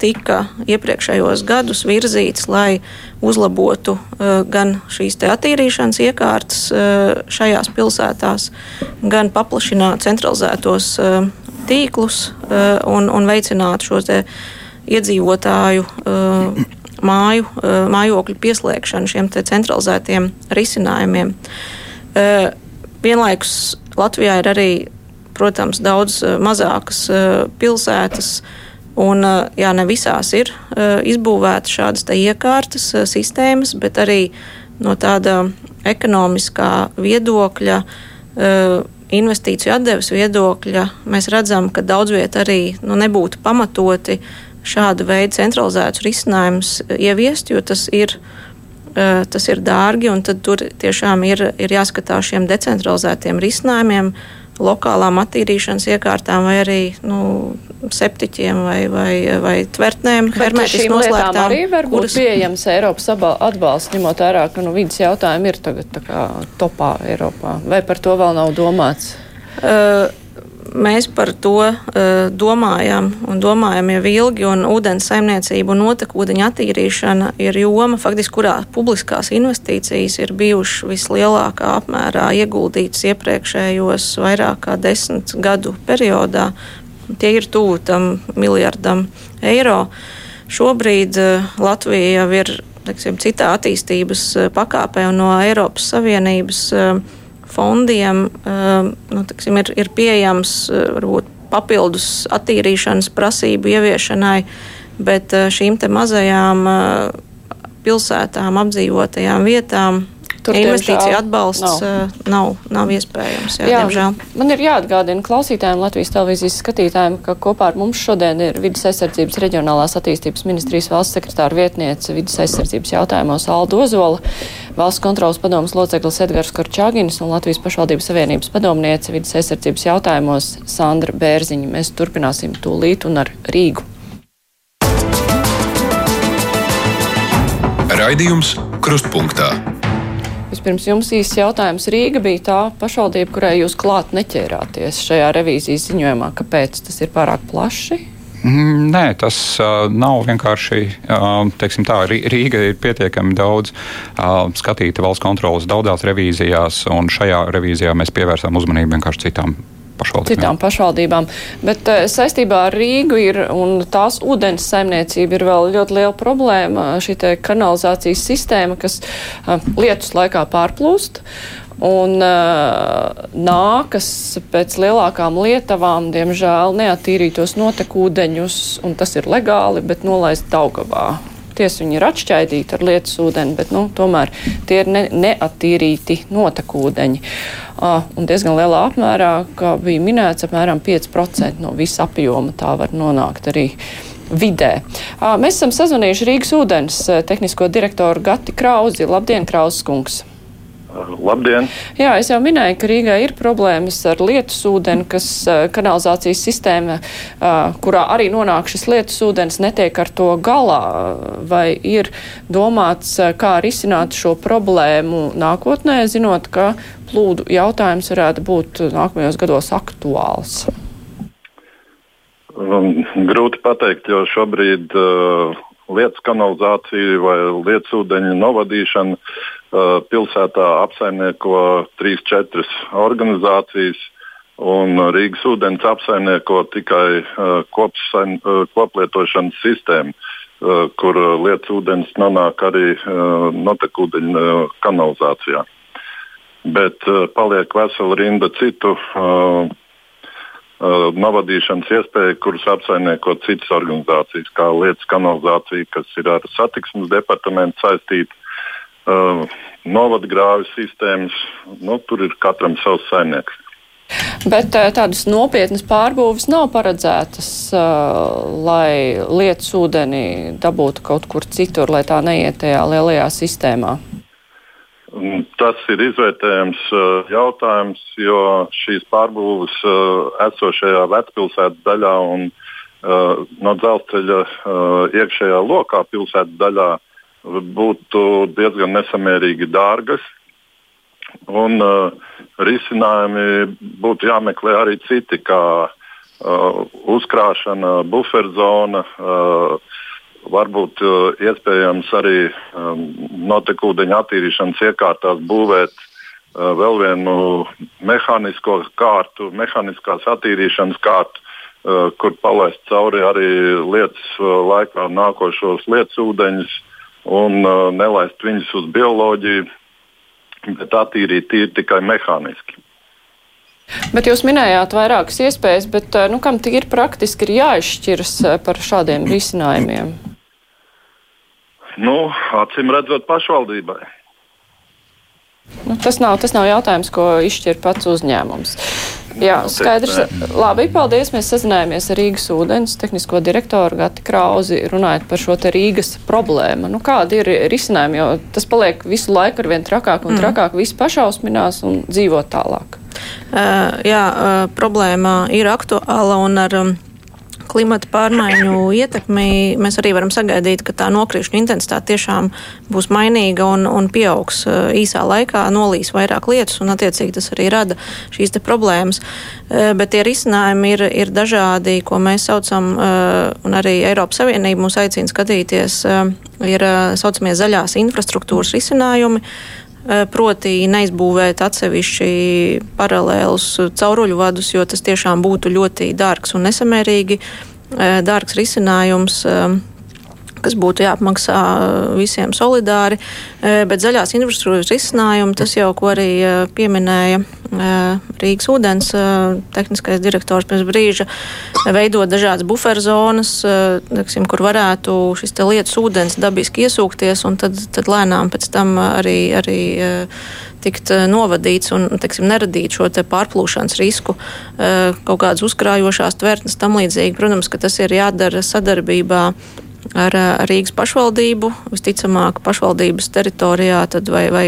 tika iepriekšējos gadus virzīts, lai uzlabotu uh, gan šīs attīrīšanas iekārtas uh, šajās pilsētās, gan paplašinātu centralizētos uh, tīklus un, un veicinātu šos iedzīvotāju māju, mājokļu pieslēgšanu šiem centralizētiem risinājumiem. Vienlaikus Latvijā ir arī, protams, daudz mazākas pilsētas, uh, Un, jā, ne visās ir izbūvētas šādas iekārtas, sistēmas, bet arī no tāda ekonomiskā viedokļa, investīciju atdeves viedokļa, mēs redzam, ka daudz viet arī nu, nebūtu pamatoti šādu veidu centralizētus risinājumus ieviest, jo tas ir. Tas ir dārgi, un tur tiešām ir, ir jāskatās šiem decentralizētiem risinājumiem, lokālām attīrīšanas iekārtām vai arī nu, septiķiem vai, vai, vai tvertnēm. Hermētiski noslēgtām. Arī var būt kuras... pieejams Eiropas atbalsts, ņemot vērā, ka nu, vidas jautājumi ir tagad kā, topā Eiropā. Vai par to vēl nav domāts? Uh, Mēs par to uh, domājam un domājam jau ilgi, un ūdens saimniecība un notekūdeņa attīrīšana ir joma, faktiski, kurā publiskās investīcijas ir bijušas vislielākā apmērā ieguldītas iepriekšējos vairāk kā desmit gadu periodā. Tie ir tuvu tam miljardam eiro. Šobrīd uh, Latvija jau ir teiksim, citā attīstības uh, pakāpē un no Eiropas Savienības. Uh, fondiem ehm, nu, tiksim, ir, ir pieejams eh, varbūt papildus attīrīšanas prasību ieviešanai, bet eh, šīm mazajām eh, pilsētām, apdzīvotajām vietām Tur investīcija atbalsts nav, nav, nav iespējams. Jā, jā, diemžēl. man ir jāatgādina klausītājiem, Latvijas televīzijas skatītājiem, ka kopā ar mums šodien ir vidas aizsardzības reģionālās attīstības ministrijas valsts sekretāra vietniece vidas aizsardzības jautājumos Alda Ozola valsts kontrolas padomas loceklis Edgars Korčāginis un Latvijas pašvaldības savienības padomniece vidas aizsardzības jautājumos Sandra Bērziņa. Mēs turpināsim tūlīt un ar Rīgu. Raidījums Krustpunktā. Vispirms jums īsts jautājums. Rīga bija tā pašvaldība, kurai jūs klāt neķērāties šajā revīzijas ziņojumā. Kāpēc tas ir pārāk plaši? Mm, nē, tas uh, nav vienkārši. Uh, tā, Rīga ir pietiekami daudz uh, skatīta valsts kontrolas daudzās revīzijās, un šajā revīzijā mēs pievērsām uzmanību vienkārši citām pašvaldībām. Citām pašvaldībām. Bet saistībā ar Rīgu ir, un tās ūdens saimniecība ir vēl ļoti liela problēma. Šī kanalizācijas sistēma, kas lietus laikā pārplūst. Un uh, nākas pēc lielākām lietavām, diemžēl, neatīrītos notekūdeņus, un tas ir legāli, bet nolaist Daugavā. Tiesa viņi ir atšķaidīti ar lietas ūdeni, bet nu, tomēr tie ir ne, neatīrīti notekūdeņi. Uh, un diezgan lielā apmērā, kā bija minēts, apmēram 5% no visa apjoma tā var nonākt arī vidē. Mēs esam sazvanījuši Rīgas ūdens tehnisko direktoru Gati Krauzi. Labdien, Krauzes kungs! Labdien! Jā, es jau minēju, ka Rīgā ir problēmas ar lietus ūdeni, kas kanalizācijas sistēma, kurā arī nonāk šis lietus ūdens, netiek ar to galā. Vai ir domāts, kā risināt šo problēmu nākotnē, zinot, ka plūdu jautājums varētu būt nākamajos gados aktuāls? Um, grūti pateikt, jo šobrīd uh, lietas kanalizācija vai lietas ūdeņa novadīšana uh, pilsētā apsaimnieko 3-4 organizācijas. Un Rīgas ūdens apsaimnieko tikai uh, kopsaim, uh, koplietošanas sistēmu, kur lietas ūdens nonāk arī notekūdeņa kanalizācijā. Bet paliek vesela rinda citu novadīšanas iespēja, kuras apsaimnieko citas organizācijas, kā lietas kanalizācija, kas ir ar satiksmes departamentu saistīta, uh, novadgrāvis sistēmas. Nu, tur ir katram savs saimnieks. Bet uh, tādas nopietnas pārbūves nav paredzētas, uh, lai lietas ūdeni dabūtu kaut kur citur, lai tā neiet tajā lielajā sistēmā. Tas ir izvērtējams uh, jautājums, jo šīs pārbūves esošajā vecpilsētas daļā un no dzelzceļa iekšējā lokā pilsētas daļā būtu diezgan nesamērīgi dārgas. Un, uh, risinājumi būtu jāmeklē arī citi, kā uh, uzkrāšana, buferzona, uh, varbūt uh, iespējams arī um, notekūdeņa attīrīšanas iekārtās būvēt uh, vēl vienu mehānisko kārtu, mehāniskās attīrīšanas kārtu, uh, kur palaist cauri arī lietas uh, laikā nākošos lietas ūdeņus un uh, nelaist viņus uz bioloģiju, bet attīrīt tīri tikai mehāniski. Bet jūs minējāt vairākas iespējas, bet uh, nu, kam tīri praktiski ir jāizšķiras uh, par šādiem risinājumiem? Nu, acīm redzot, pašvaldībai. Nu, tas, nav, tas nav jautājums, ko izšķir pats uzņēmums. Jā, skaidrs. Labi, paldies. Mēs sazinājāmies ar Rīgas ūdens tehnisko direktoru Gati Krauzi, runājot par šo te Rīgas problēmu. Nu, kādi ir risinājumi, jo tas paliek visu laiku ar vien trakāk un mm. trakāk, mm. viss pašausminās un dzīvo tālāk. Uh, jā, uh, problēma ir aktuāla un ar. Um, klimata pārmaiņu ietekmi mēs arī varam sagaidīt, ka tā nokrišņu intensitāte tiešām būs mainīga un, un pieaugs īsā laikā, nolīs vairāk lietus un attiecīgi tas arī rada šīs problēmas. Bet tie risinājumi ir, ir dažādi, ko mēs saucam, un arī Eiropas Savienība mūs aicina skatīties, ir saucamie zaļās infrastruktūras risinājumi proti neizbūvēt atsevišķi paralēlus cauruļu vadus, jo tas tiešām būtu ļoti dārgs un nesamērīgi. Dārgs risinājums kas būtu jāapmaksā visiem solidāri, bet zaļās infrastruktūras risinājumi, tas jau, ko arī pieminēja Rīgas ūdens tehniskais direktors pirms brīža, veidot dažādas buferzonas, teksim, kur varētu šis te lietas ūdens dabiski iesūkties un tad, tad lēnām pēc tam arī, arī tikt novadīts un teksim, neradīt šo pārplūšanas risku, kaut kādas uzkrājošās tvertnes tam līdzīgi. Protams, ka tas ir jādara sadarbībā ar, ar Rīgas pašvaldību. Visticamāk, pašvaldības teritorijā tad vai, vai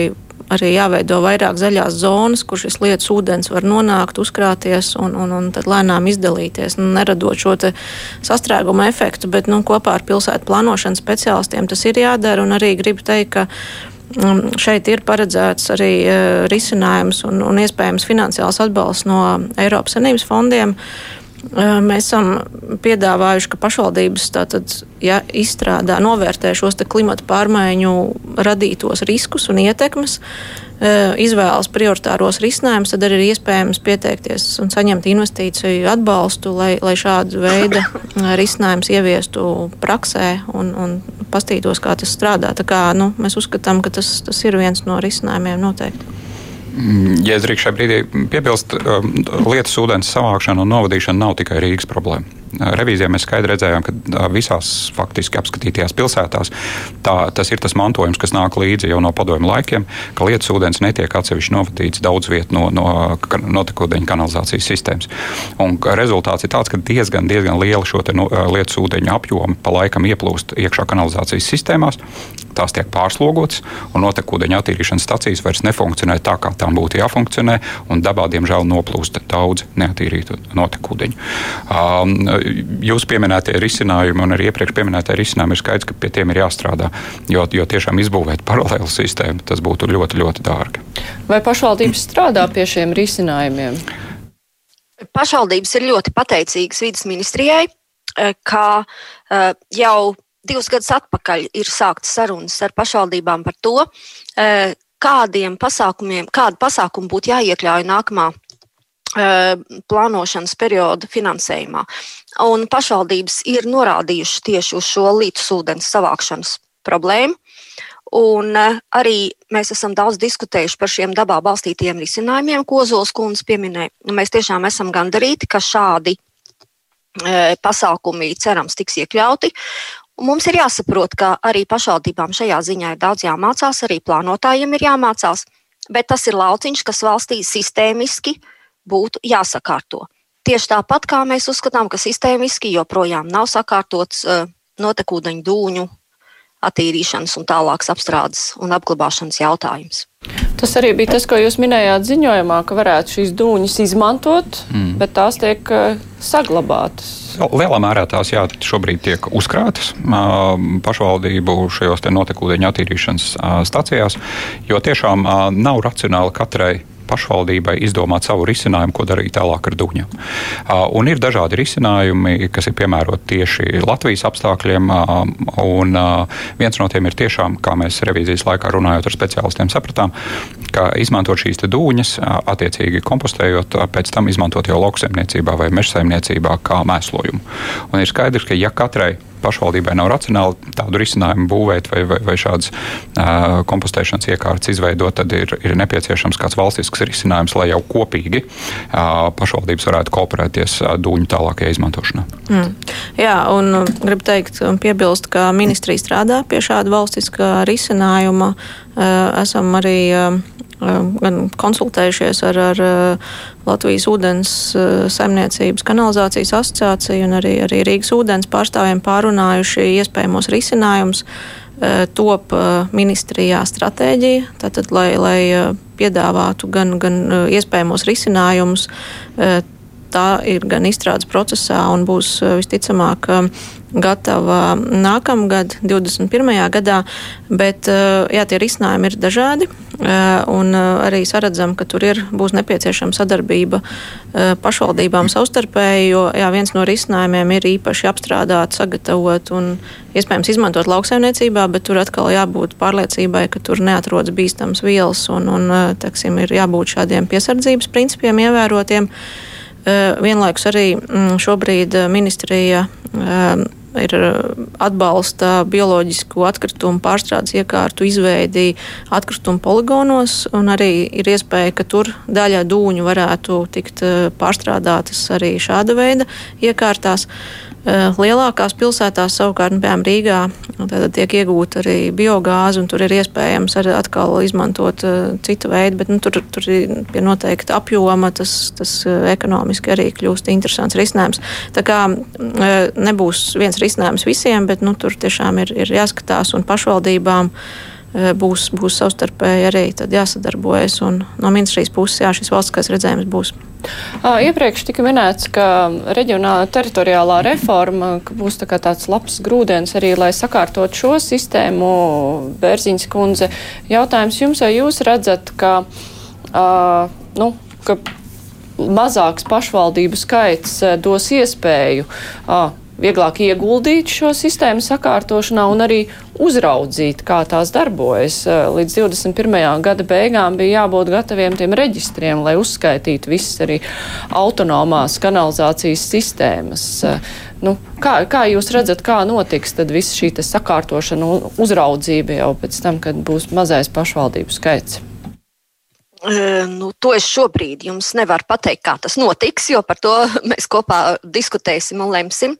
arī jāveido vairāk zaļās zonas, kur šis lietas ūdens var nonākt, uzkrāties un, un, un tad lēnām izdalīties, nu, neradot šo sastrēguma efektu. Bet nu, kopā ar pilsētu plānošanas speciālistiem tas ir jādara. Un arī gribu teikt, ka um, šeit ir paredzēts arī uh, risinājums un, un iespējams finansiāls atbalsts no Eiropas Savienības fondiem. Uh, Mēs esam piedāvājuši, ka pašvaldības tātad, ja izstrādā, novērtē šos klimata pārmaiņu radītos riskus un ietekmes, izvēlas prioritāros risinājumus, tad arī ir iespējams pieteikties un saņemt investīciju atbalstu, lai, lai šādu veidu risinājumus ieviestu praksē un, un pastītos, kā tas strādā. Tā kā, nu, mēs uzskatām, ka tas, tas ir viens no risinājumiem noteikti. Mm, ja es drīkst šajā brīdī piebilst, um, lietas ūdens savākšana un novadīšana nav tikai Rīgas problēma. Revīzijā mēs skaidri redzējām, ka visās faktiski apskatītajās pilsētās tā, tas ir tas mantojums, kas nāk līdzi jau no padomju laikiem, ka lietas ūdens netiek atsevišķi novadīts daudz vietu no, no notekūdeņu kanalizācijas sistēmas. Un rezultāts ir tāds, ka diezgan, diezgan liela šo no, lietas ūdeņu apjomu pa laikam ieplūst iekšā kanalizācijas sistēmās. Tās tiek pārslogotas, un notekūdeņa attīrīšanas stacijas vairs nefunkcionē tā, kā tām būtu jāfunkcionē, un dabā, diemžēl, noplūst daudz neatīrītu notekūdeņu. Um, jūs pieminētie risinājumi un arī iepriekš pieminētie risinājumi ir skaidrs, ka pie tiem ir jāstrādā, jo, jo tiešām izbūvēt paralēlu sistēmu tas būtu ļoti, ļoti dārgi. Vai pašvaldības strādā pie šiem risinājumiem? Pašvaldības ir ļoti pateicīgas vidas ministrijai, eh, ka eh, jau divus gadus atpakaļ ir sāktas sarunas ar pašvaldībām par to, eh, kādiem pasākumiem, kādu pasākumu būtu jāiekļauj nākamā plānošanas perioda finansējumā. Un pašvaldības ir norādījušas tieši uz šo līdz ūdens savākšanas problēmu. Un arī mēs esam daudz diskutējuši par šiem dabā balstītiem risinājumiem, ko Zols kundze pieminēja. Mēs tiešām esam gandarīti, ka šādi pasākumi cerams tiks iekļauti. Un mums ir jāsaprot, ka arī pašvaldībām šajā ziņā ir daudz jāmācās, arī plānotājiem ir jāmācās, bet tas ir lauciņš, kas valstī sistēmiski būtu jāsakārto. Tieši tāpat kā mēs uzskatām, ka sistēmiski joprojām nav sakārtots notekūdeņu dūņu attīrīšanas un tālākas apstrādes un apglabāšanas jautājums. Tas arī bija tas, ko jūs minējāt ziņojumā, ka varētu šīs dūņas izmantot, mm. bet tās tiek uh, saglabātas. Lielā mērā tās jā, šobrīd tiek uzkrātas pašvaldību šajos notekūdeņu attīrīšanas stacijās, jo tiešām nav racionāli katrai pašvaldībai izdomāt savu risinājumu, ko darīt tālāk ar dūņiem. Un ir dažādi risinājumi, kas ir piemēroti tieši Latvijas apstākļiem, un viens no tiem ir tiešām, kā mēs revīzijas laikā runājot ar speciālistiem sapratām, ka izmantot šīs dūņas, attiecīgi kompostējot, pēc tam izmantot jau lauksaimniecībā vai mežsaimniecībā kā mēslojumu. Un ir skaidrs, ka ja katrai pašvaldībai nav racionāli tādu risinājumu būvēt vai, vai, vai šādas uh, kompostēšanas iekārtas izveidot, tad ir, ir nepieciešams kāds valstisks risinājums, lai jau kopīgi uh, pašvaldības varētu kooperēties uh, dūņu tālākajā izmantošanā. Mm. Jā, un gribu teikt, piebilst, ka ministrija strādā pie šāda valstiskā risinājuma. Esam arī gan konsultējušies ar, ar Latvijas ūdens saimniecības kanalizācijas asociāciju un arī, arī Rīgas ūdens pārstāvjiem pārunājuši iespējamos risinājumus. Top ministrijā stratēģija, tātad, lai, lai piedāvātu gan, gan iespējamos risinājumus tā ir gan izstrādes procesā un būs visticamāk gatava nākamgad, 21. gadā, bet jā, tie risinājumi ir dažādi. Un arī saredzam, ka tur ir, būs nepieciešama sadarbība pašvaldībām savstarpēji, jo jā, viens no risinājumiem ir īpaši apstrādāt, sagatavot un iespējams izmantot lauksaimniecībā, bet tur atkal jābūt pārliecībai, ka tur neatrodas bīstams vielas un, un teksim, ir jābūt šādiem piesardzības principiem ievērotiem. Vienlaikus arī šobrīd ministrija ir atbalsta bioloģisku atkritumu pārstrādes iekārtu izveidi atkritumu poligonos, un arī ir iespēja, ka tur daļa dūņu varētu tikt pārstrādātas arī šāda veida iekārtās. Eh, lielākās pilsētās savukārt, nu, piemēram, Rīgā, tiek iegūta arī biogāze, un tur ir iespējams arī atkal izmantot uh, citu veidu, bet nu, tur, tur ir pie noteikta apjoma, tas, tas uh, ekonomiski arī kļūst interesants risinājums. Tā kā uh, nebūs viens risinājums visiem, bet nu, tur tiešām ir, ir jāskatās un pašvaldībām. Uh, Eh, būs, būs savstarpēji arī jāsadarbojas. No ministrijas puses jā, šis valstiskais redzējums būs. Iepriekš tika minēts, ka reģionāla teritoriālā reforma būs tā tāds labs grūdienis arī, lai sakārtot šo sistēmu. Bērziņas kundze, jautājums jums, vai jūs redzat, ka, uh, nu, ka mazāks pašvaldību skaits dos iespēju uh, vieglāk ieguldīt šo sistēmu sakārtošanā un arī uzraudzīt, kā tās darbojas. Eh, līdz 21. gada beigām bija jābūt gataviem tiem reģistriem, lai uzskaitītu visas arī autonomās kanalizācijas sistēmas. Eh, nu, kā, kā jūs redzat, kā notiks visa šī sakārtošana un uzraudzība jau pēc tam, kad būs mazais pašvaldību skaits? Nu, to es šobrīd jums nevaru pateikt, kā tas notiks, jo par to mēs kopā diskutēsim un lemsim.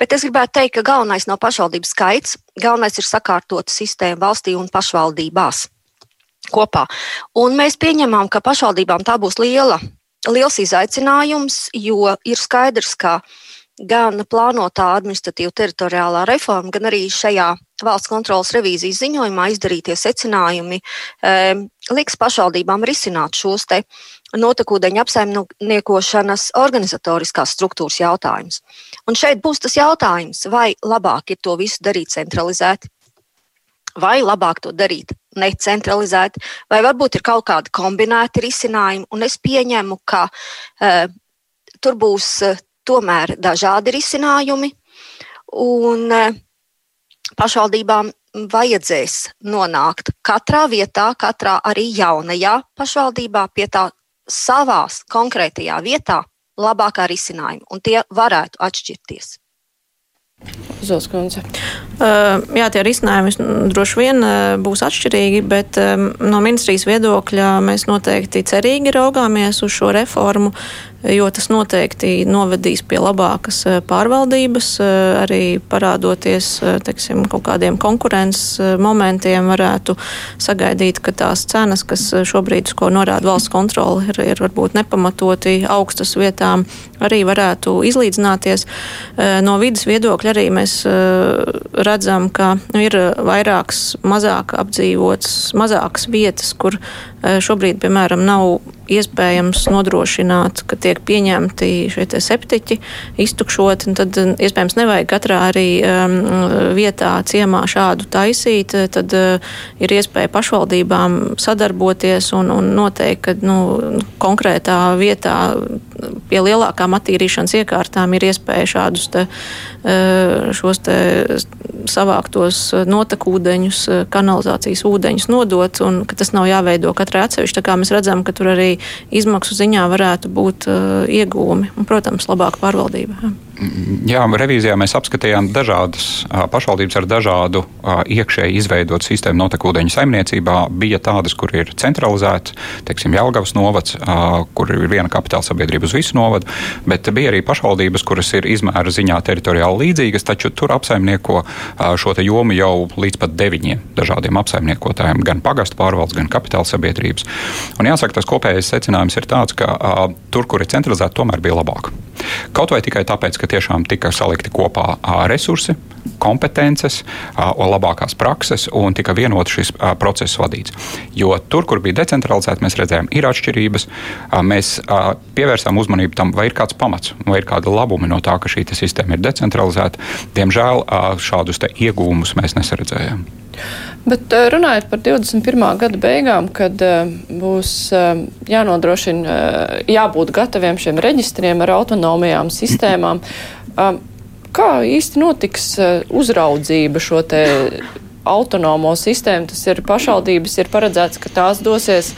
Bet es gribētu teikt, ka galvenais nav pašvaldības skaits, galvenais ir sakārtot sistēmu valstī un pašvaldībās kopā. Un mēs pieņemam, ka pašvaldībām tā būs liela, liels izaicinājums, jo ir skaidrs, ka gan plānotā administratīva teritoriālā reforma, gan arī šajā valsts kontrolas revīzijas ziņojumā izdarītie secinājumi e, liks pašvaldībām risināt šos te notekūdeņa apsaimniekošanas organizatoriskās struktūras jautājumus. Un šeit būs tas jautājums, vai labāk ir to visu darīt centralizēti, vai labāk to darīt necentralizēti, vai varbūt ir kaut kādi kombinēti risinājumi. Un es pieņemu, ka e, tur būs e, tomēr dažādi risinājumi. Un, e, pašvaldībām vajadzēs nonākt katrā vietā, katrā arī jaunajā pašvaldībā pie tā savās konkrētajā vietā labākā risinājuma, un tie varētu atšķirties. Zilskundze. Uh, jā, tie risinājumi droši vien uh, būs atšķirīgi, bet um, no ministrijas viedokļa mēs noteikti cerīgi raugāmies uz šo reformu jo tas noteikti novedīs pie labākas pārvaldības, eh, arī parādoties teiksim, kaut kādiem konkurences momentiem, varētu sagaidīt, ka tās cenas, kas šobrīd, ko norāda valsts kontrole, ir, ir varbūt nepamatoti augstas vietām, arī varētu izlīdzināties. No vidas viedokļa arī mēs redzam, ka ir vairākas mazāk apdzīvotas, mazākas vietas, kur šobrīd, piemēram, nav iespējams nodrošināt, ka tiek pieņemti šie septiķi, iztukšoti, tad iespējams nevajag katrā arī um, vietā ciemā šādu taisīt, tad uh, ir iespēja pašvaldībām sadarboties un, un noteikt, ka nu, konkrētā vietā pie lielākām attīrīšanas iekārtām ir iespēja šādus te, šos te savāktos notekūdeņus, kanalizācijas ūdeņus nodot, un ka tas nav jāveido katrai atsevišķi. Tā kā mēs redzam, ka tur arī izmaksu ziņā varētu būt iegūmi un, protams, labāka pārvaldība. Jā, revīzijā mēs apskatījām dažādas pašvaldības ar dažādu iekšēji izveidotu sistēmu notekūdeņu saimniecībā. Bija tādas, kur ir centralizēta, teiksim, Jelgavas novads, kur ir viena kapitāla sabiedrība uz visu novadu, bet bija arī pašvaldības, kuras ir izmēra ziņā teritoriāli līdzīgas, taču tur apsaimnieko šo jomu jau līdz pat deviņiem dažādiem apsaimniekotājiem, gan pagastu pārvaldes, gan kapitāla sabiedrības. Un jāsaka, tas kopējais secinājums ir tāds, ka tur, kur ir centralizēta, tomēr bija labāk. Kaut vai tikai tāpēc, ka tiešām tika salikti kopā resursi, kompetences, labākās prakses un tika vienot šis process vadīts. Jo tur, kur bija decentralizēta, mēs redzējām, ir atšķirības. Mēs pievērsām uzmanību tam, vai ir kāds pamats, vai ir kāda labuma no tā, ka šī sistēma ir decentralizēta. Diemžēl šādus iegūmus mēs nesaredzējām. Bet runājot par 21. gada beigām, kad būs jānodrošina, jābūt gataviem šiem reģistriem ar autonomijām sistēmām, kā īsti notiks uzraudzība šo te autonomo sistēmu? Tas ir pašvaldības, ir paredzēts, ka tās dosies.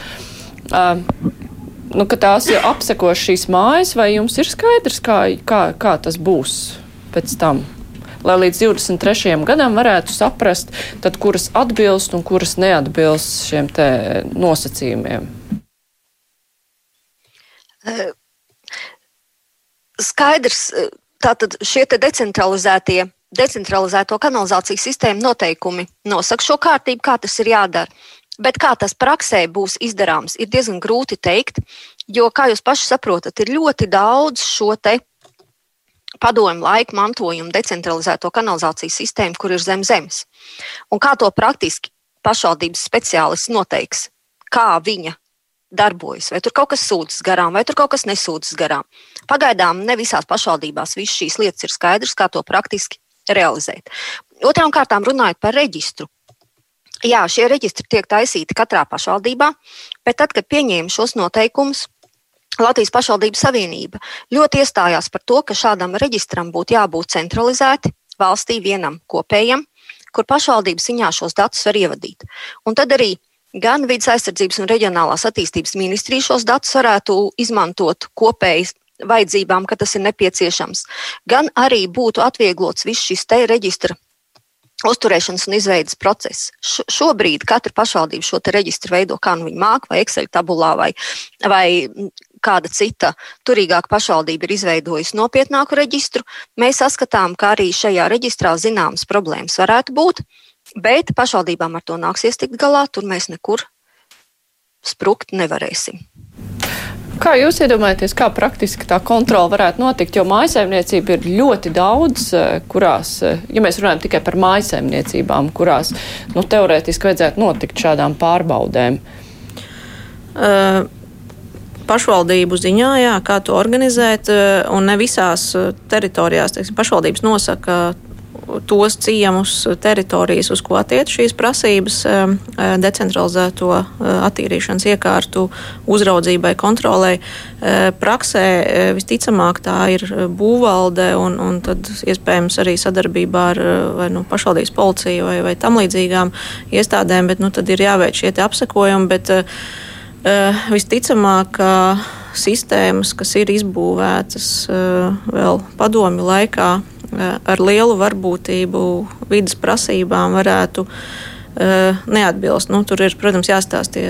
Nu, ka tās jau apsekos šīs mājas, vai jums ir skaidrs, kā, kā, kā tas būs pēc tam? Lai līdz 23. gadam varētu saprast, tad, kuras atbilst un kuras neatbilst šiem nosacījumiem? Skaidrs, tātad šie decentralizētie, decentralizēto kanalizācijas sistēmu noteikumi nosaka šo kārtību, kā tas ir jādara. Bet kā tas praksē būs izdarāms, ir diezgan grūti pateikt, jo, kā jūs paši saprotat, ir ļoti daudz šo te padomju laika mantojumu decentralizēto kanalizācijas sistēmu, kur ir zem zemes. Un kā to praktiski pašvaldības speciālists noteiks, kā viņa darbojas, vai tur kaut kas sūdzas garām, vai tur kaut kas nesūdzas garām. Pagaidām ne visās pašvaldībās visas šīs lietas ir skaidrs, kā to praktiski realizēt. Otrām kārtām runājot par reģistru. Jā, šie reģistri tiek taisīti katrā pašvaldībā, bet tad, kad pieņēma šos noteikumus, Latvijas pašvaldību savienība ļoti iestājās par to, ka šādam reģistram būtu jābūt centralizēti valstī vienam kopējam, kur pašvaldības ziņā šos datus var ievadīt. Un tad arī gan vidas aizsardzības un reģionālās attīstības ministrija šos datus varētu izmantot kopēji vajadzībām, ka tas ir nepieciešams, gan arī būtu atvieglots viss šis te reģistra uzturēšanas un izveidas process. Šobrīd katra pašvaldība šo reģistru veido kā nu viņa māca, vai Excel tabulā, vai, vai kāda cita turīgāka pašvaldība ir izveidojusi nopietnāku reģistru. Mēs saskatām, ka arī šajā reģistrā zināmas problēmas varētu būt, bet pašvaldībām ar to nāksies tikt galā. Tur mēs nekur sprukt nevarēsim. Kā jūs iedomājaties, kā praktiski tā kontrola varētu notikt? Jo mājsaimniecība ir ļoti daudz, eh, kurās, eh, ja mēs runājam tikai par mājsaimniecībām, kurās nu, teorētiski vajadzētu notikt šādām pārbaudēm. Uh pašvaldību ziņā, jā, kā to organizēt. Un ne visās teritorijās teiksim, pašvaldības nosaka tos ciemus, teritorijas, uz ko attiec šīs prasības, decentralizēto attīrīšanas iekārtu uzraudzībai, kontrolai. Uh, praksē visticamāk tā ir būvvalde un, un tad iespējams arī sadarbībā ar vai, nu, pašvaldības policiju vai, vai tam līdzīgām iestādēm, bet nu, tad ir jāveic šie apsekojumi. Bet, uh, visticamāk, ka sistēmas, kas ir izbūvētas uh, vēl padomi laikā, ar lielu varbūtību vidas prasībām varētu uh, neatbilst. Nu, tur ir, protams, jāstāsta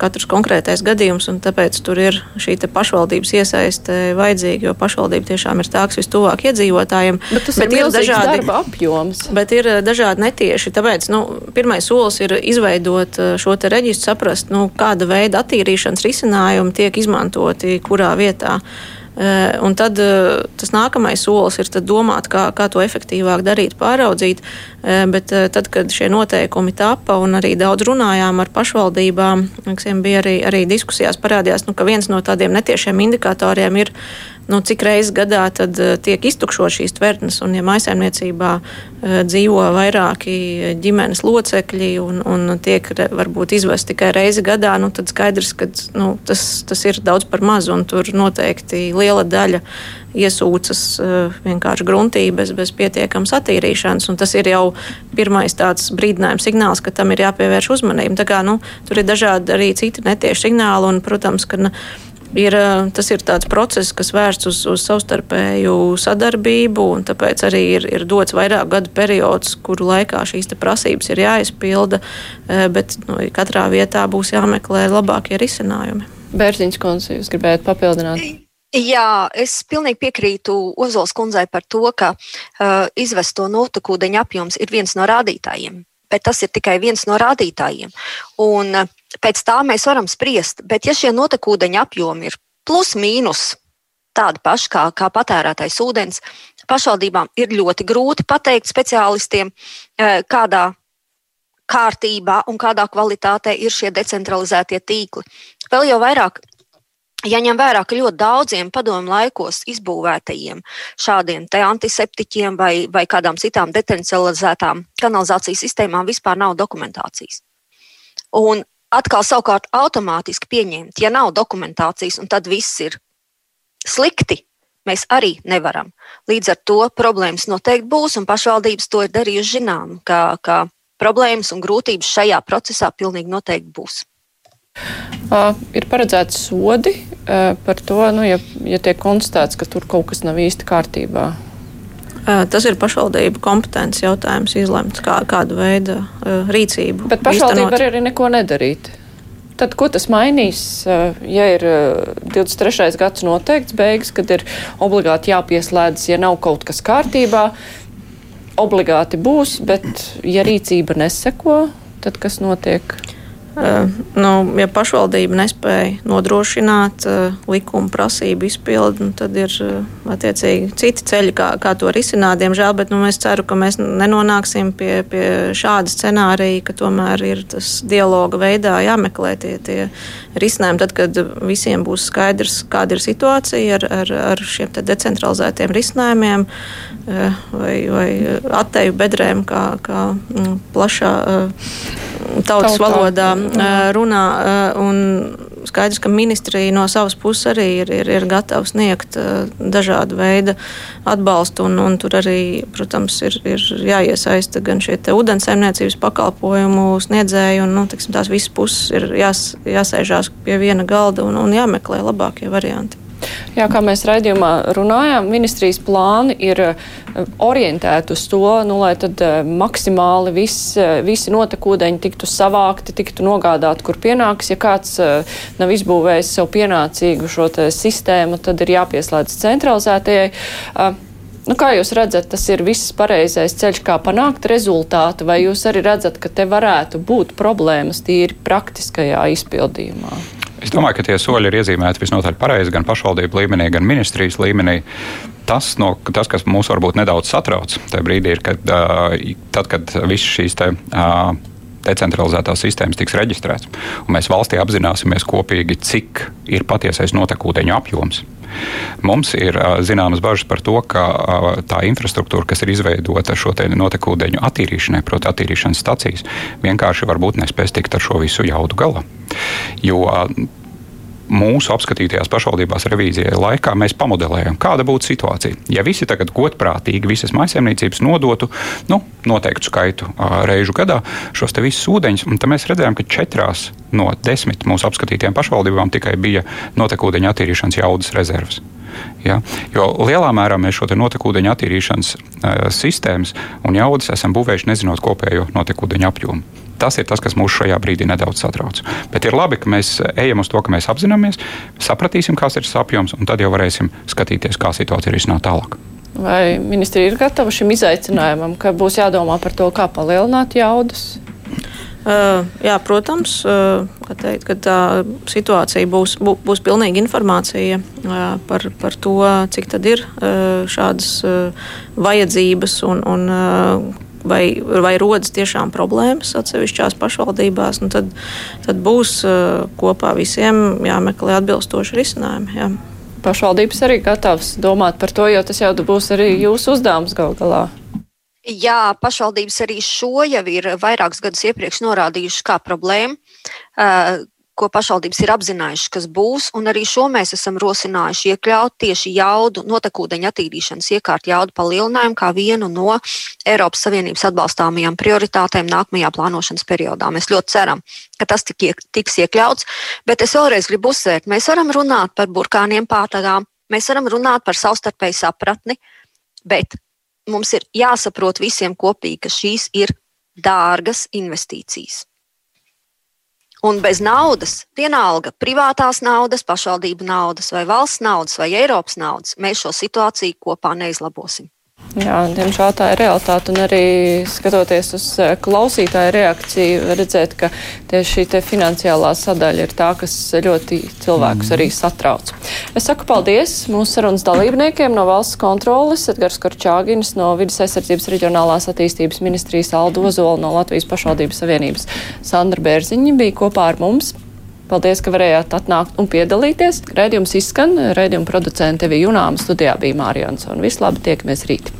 katrs konkrētais gadījums, un tāpēc tur ir šī pašvaldības iesaiste vajadzīga, jo pašvaldība tiešām ir tā, kas vistuvāk iedzīvotājiem. Bet tas bet ir, ir dažādi apjoms. Bet ir dažādi netieši. Tāpēc nu, pirmais solis ir izveidot šo reģistru, saprast, nu, kāda veida attīrīšanas risinājumi tiek izmantoti kurā vietā. Eh, un tad eh, tas nākamais solis ir domāt, kā, kā to efektīvāk darīt, pāraudzīt. Eh, bet tad, kad šie noteikumi tapa un arī daudz runājām ar pašvaldībām, bija arī, arī diskusijās parādījās, nu, ka viens no tādiem netiešiem indikatoriem ir nu, cik reizes gadā tad, uh, tiek iztukšot šīs tvertnes. Un, ja maisaimniecībā uh, dzīvo vairāki ģimenes locekļi un, un tiek varbūt izvest tikai reizi gadā, nu, tad skaidrs, ka nu, tas, tas ir daudz par maz un tur noteikti liela daļa iesūcas vienkārši gruntī bez, bez pietiekamas attīrīšanas. Tas ir jau pirmais tāds brīdinājums signāls, ka tam ir jāpievērš uzmanība. Kā, nu, tur ir dažādi arī citi netieši signāli un, protams, ka. Nu, Ir, tas ir tāds process, kas vērsts uz, uz savstarpēju sadarbību, un tāpēc arī ir, ir dots vairāk gadu periods, kuru laikā šīs prasības ir jāizpilda, bet nu, katrā vietā būs jāmeklē labākie risinājumi. Bērziņš kundze, jūs gribējāt papildināt? Jā, es pilnīgi piekrītu Ozols kundzei par to, ka uh, izvesto notekūdeņa apjoms ir viens no rādītājiem, bet tas ir tikai viens no rādītājiem. Un, uh, pēc tā mēs varam spriest. Bet, ja šie notekūdeņa apjomi ir plus mīnus tādi paši kā, kā patērētais ūdens, pašvaldībām ir ļoti grūti pateikt speciālistiem, eh, kādā kārtībā un kādā kvalitātē ir šie decentralizētie tīkli. Vēl jau vairāk Jaņem vērā, ka ļoti daudziem padomu laikos izbūvētajiem šādiem antiseptiķiem vai, vai kādām citām decentralizētām kanalizācijas sistēmām vispār nav dokumentācijas. Un atkal savukārt automātiski pieņemt, ja nav dokumentācijas, un tad viss ir slikti. Mēs arī nevaram. Līdz ar to problēmas noteikti būs, un pašvaldības to ir darījuši zinām, ka, ka problēmas un grūtības šajā procesā pilnīgi noteikti būs. Uh, ir paredzēts sodi par to, nu, ja, ja tiek konstatēts, ka tur kaut kas nav īsti kārtībā. Tas ir pašvaldību kompetences jautājums, izlemt, kā, kādu veidu rīcību. Bet pašvaldība var arī neko nedarīt. Tad, ko tas mainīs, ja ir 23. gads noteikts beigas, kad ir obligāti jāpieslēdzas, ja nav kaut kas kārtībā, obligāti būs, bet ja rīcība neseko, tad kas notiek? Uh, nu, ja pašvaldība nespēja nodrošināt uh, likuma prasību izpildi, nu, tad ir uh, attiecīgi citi ceļi, kā, kā to risināt. Diemžēl, bet nu, es ceru, ka mēs nenonāksim pie, pie šāda scenārija, ka tomēr ir tas dialoga veidā jāmeklē tie, tie risinājumi. Tad, kad visiem būs skaidrs, kāda ir situācija ar, ar, ar šiem decentralizētiem risinājumiem vai, vai atteju bedrēm, kā, kā mm, plašā tautas Tautā. valodā runā. Un skaidrs, ka ministrija no savas puses arī ir, ir, ir gatava sniegt dažādu veidu atbalstu. Un, un tur arī, protams, ir, ir jāiesaista gan šie ūdensaimniecības pakalpojumu sniedzēji, un nu, tiksim, tās visas puses ir jās, jāsēžās pie viena galda un, un jāmeklē labākie varianti. Jā, kā mēs raidījumā runājām, ministrijas plāni ir eh, orientēti uz to, nu, lai tad eh, maksimāli viss, eh, visi notekūdeņi tiktu savākti, tiktu nogādāti, kur pienāks. Ja kāds nav izbūvējis sev pienācīgu šo sistēmu, tad ir jāpieslēdz centralizētajai. Nu, kā jūs redzat, tas ir viss pareizais ceļš, kā panākt rezultātu, vai jūs arī redzat, ka te varētu būt problēmas tīri praktiskajā izpildījumā? Es domāju, ka tie soļi ir iezīmēti visnotaļ pareizi gan pašvaldību līmenī, gan ministrijas līmenī. Tas, no, tas kas mūs varbūt nedaudz satrauc, brīdī ir, kad, uh, tad, kad visas šīs te, uh, decentralizētās sistēmas tiks reģistrētas, un mēs valstī apzināsimies kopīgi, cik ir patiesais notekūdeņu apjoms. Mums ir zināmas bažas par to, ka tā infrastruktūra, kas ir izveidota šo notekūdeņu attīrīšanai, proti, attīrīšanas stacijas, vienkārši varbūt nespēs tikt ar šo visu jaudu galā. Jo mūsu apskatītajās pašvaldībās revīzijai laikā mēs pamodelējam, kāda būtu situācija. Ja visi tagad godprātīgi visas maisaimniecības nodotu nu, noteiktu skaitu reižu gadā šos te visus ūdeņus, tad mēs redzējām, ka četrās no desmit mūsu apskatītajām pašvaldībām tikai bija notekūdeņa attīrīšanas jaudas rezerves. Ja? Jo lielā mērā mēs šo notekūdeņa attīrīšanas uh, sistēmas un jaudas esam būvējuši nezinot kopējo notekūdeņa apjomu. Tas ir tas, kas mūs šajā brīdī nedaudz satrauc. Bet ir labi, ka mēs ejam uz to, ka mēs apzināmies, sapratīsim, kāds ir tas apjoms, un tad jau varēsim skatīties, kā situācija ir izsnāta tālāk. Vai ministrija ir gatava šim izaicinājumam, ka būs jādomā par to, kā palielināt jaudas? Uh, jā, protams, uh, teikt, ka tā situācija būs, bū, būs pilnīga informācija uh, par, par to, cik tad ir uh, šādas uh, vajadzības un, un uh, vai, vai rodas tiešām problēmas atsevišķās pašvaldībās, nu tad, tad būs uh, kopā visiem jāmeklē atbilstoši risinājumi. Jā. Pašvaldības arī gatavs domāt par to, jo tas jau būs arī jūsu uzdevums gal galā. Jā, pašvaldības arī šo jau ir vairākus gadus iepriekš norādījušas kā problēmu. Ko pašvaldības ir apzinājušas, kas būs, un arī šo mēs esam rosinājuši iekļaut tieši jaudu, notekūdeņa attīrīšanas iekārtu jaudu palielinājumu kā vienu no Eiropas Savienības atbalstāmajām prioritātēm nākamajā plānošanas periodā. Mēs ļoti ceram, ka tas tik, tiks iekļauts, bet es vēlreiz gribu uzsvērt, mēs varam runāt par burkāniem pātagām, mēs varam runāt par savstarpēju sapratni, bet mums ir jāsaprot visiem kopīgi, ka šīs ir dārgas investīcijas. Un bez naudas, vienalga privātās naudas, pašvaldību naudas, vai valsts naudas, vai Eiropas naudas, mēs šo situāciju kopā neizlabosim. Jā, diemžēl tā ir realitāte. Un arī skatoties uz eh, klausītāju reakciju, redzēt, ka tieši šī finansiālā sadaļa ir tā, kas ļoti cilvēkus arī satrauc. Es saku paldies mūsu sarunas dalībniekiem no valsts kontrolas, Edgars Korčāgins no Vides aizsardzības reģionālās attīstības ministrijas Aldo Ozola no Latvijas pašvaldības savienības Sandra Bērziņa bija kopā ar mums. Paldies, ka varējāt atnākt un piedalīties. Raidījums izskan, raidījuma producente Evija Junāma studijā bija Mārija Ansona. Vislabāk, tiekamies rīt!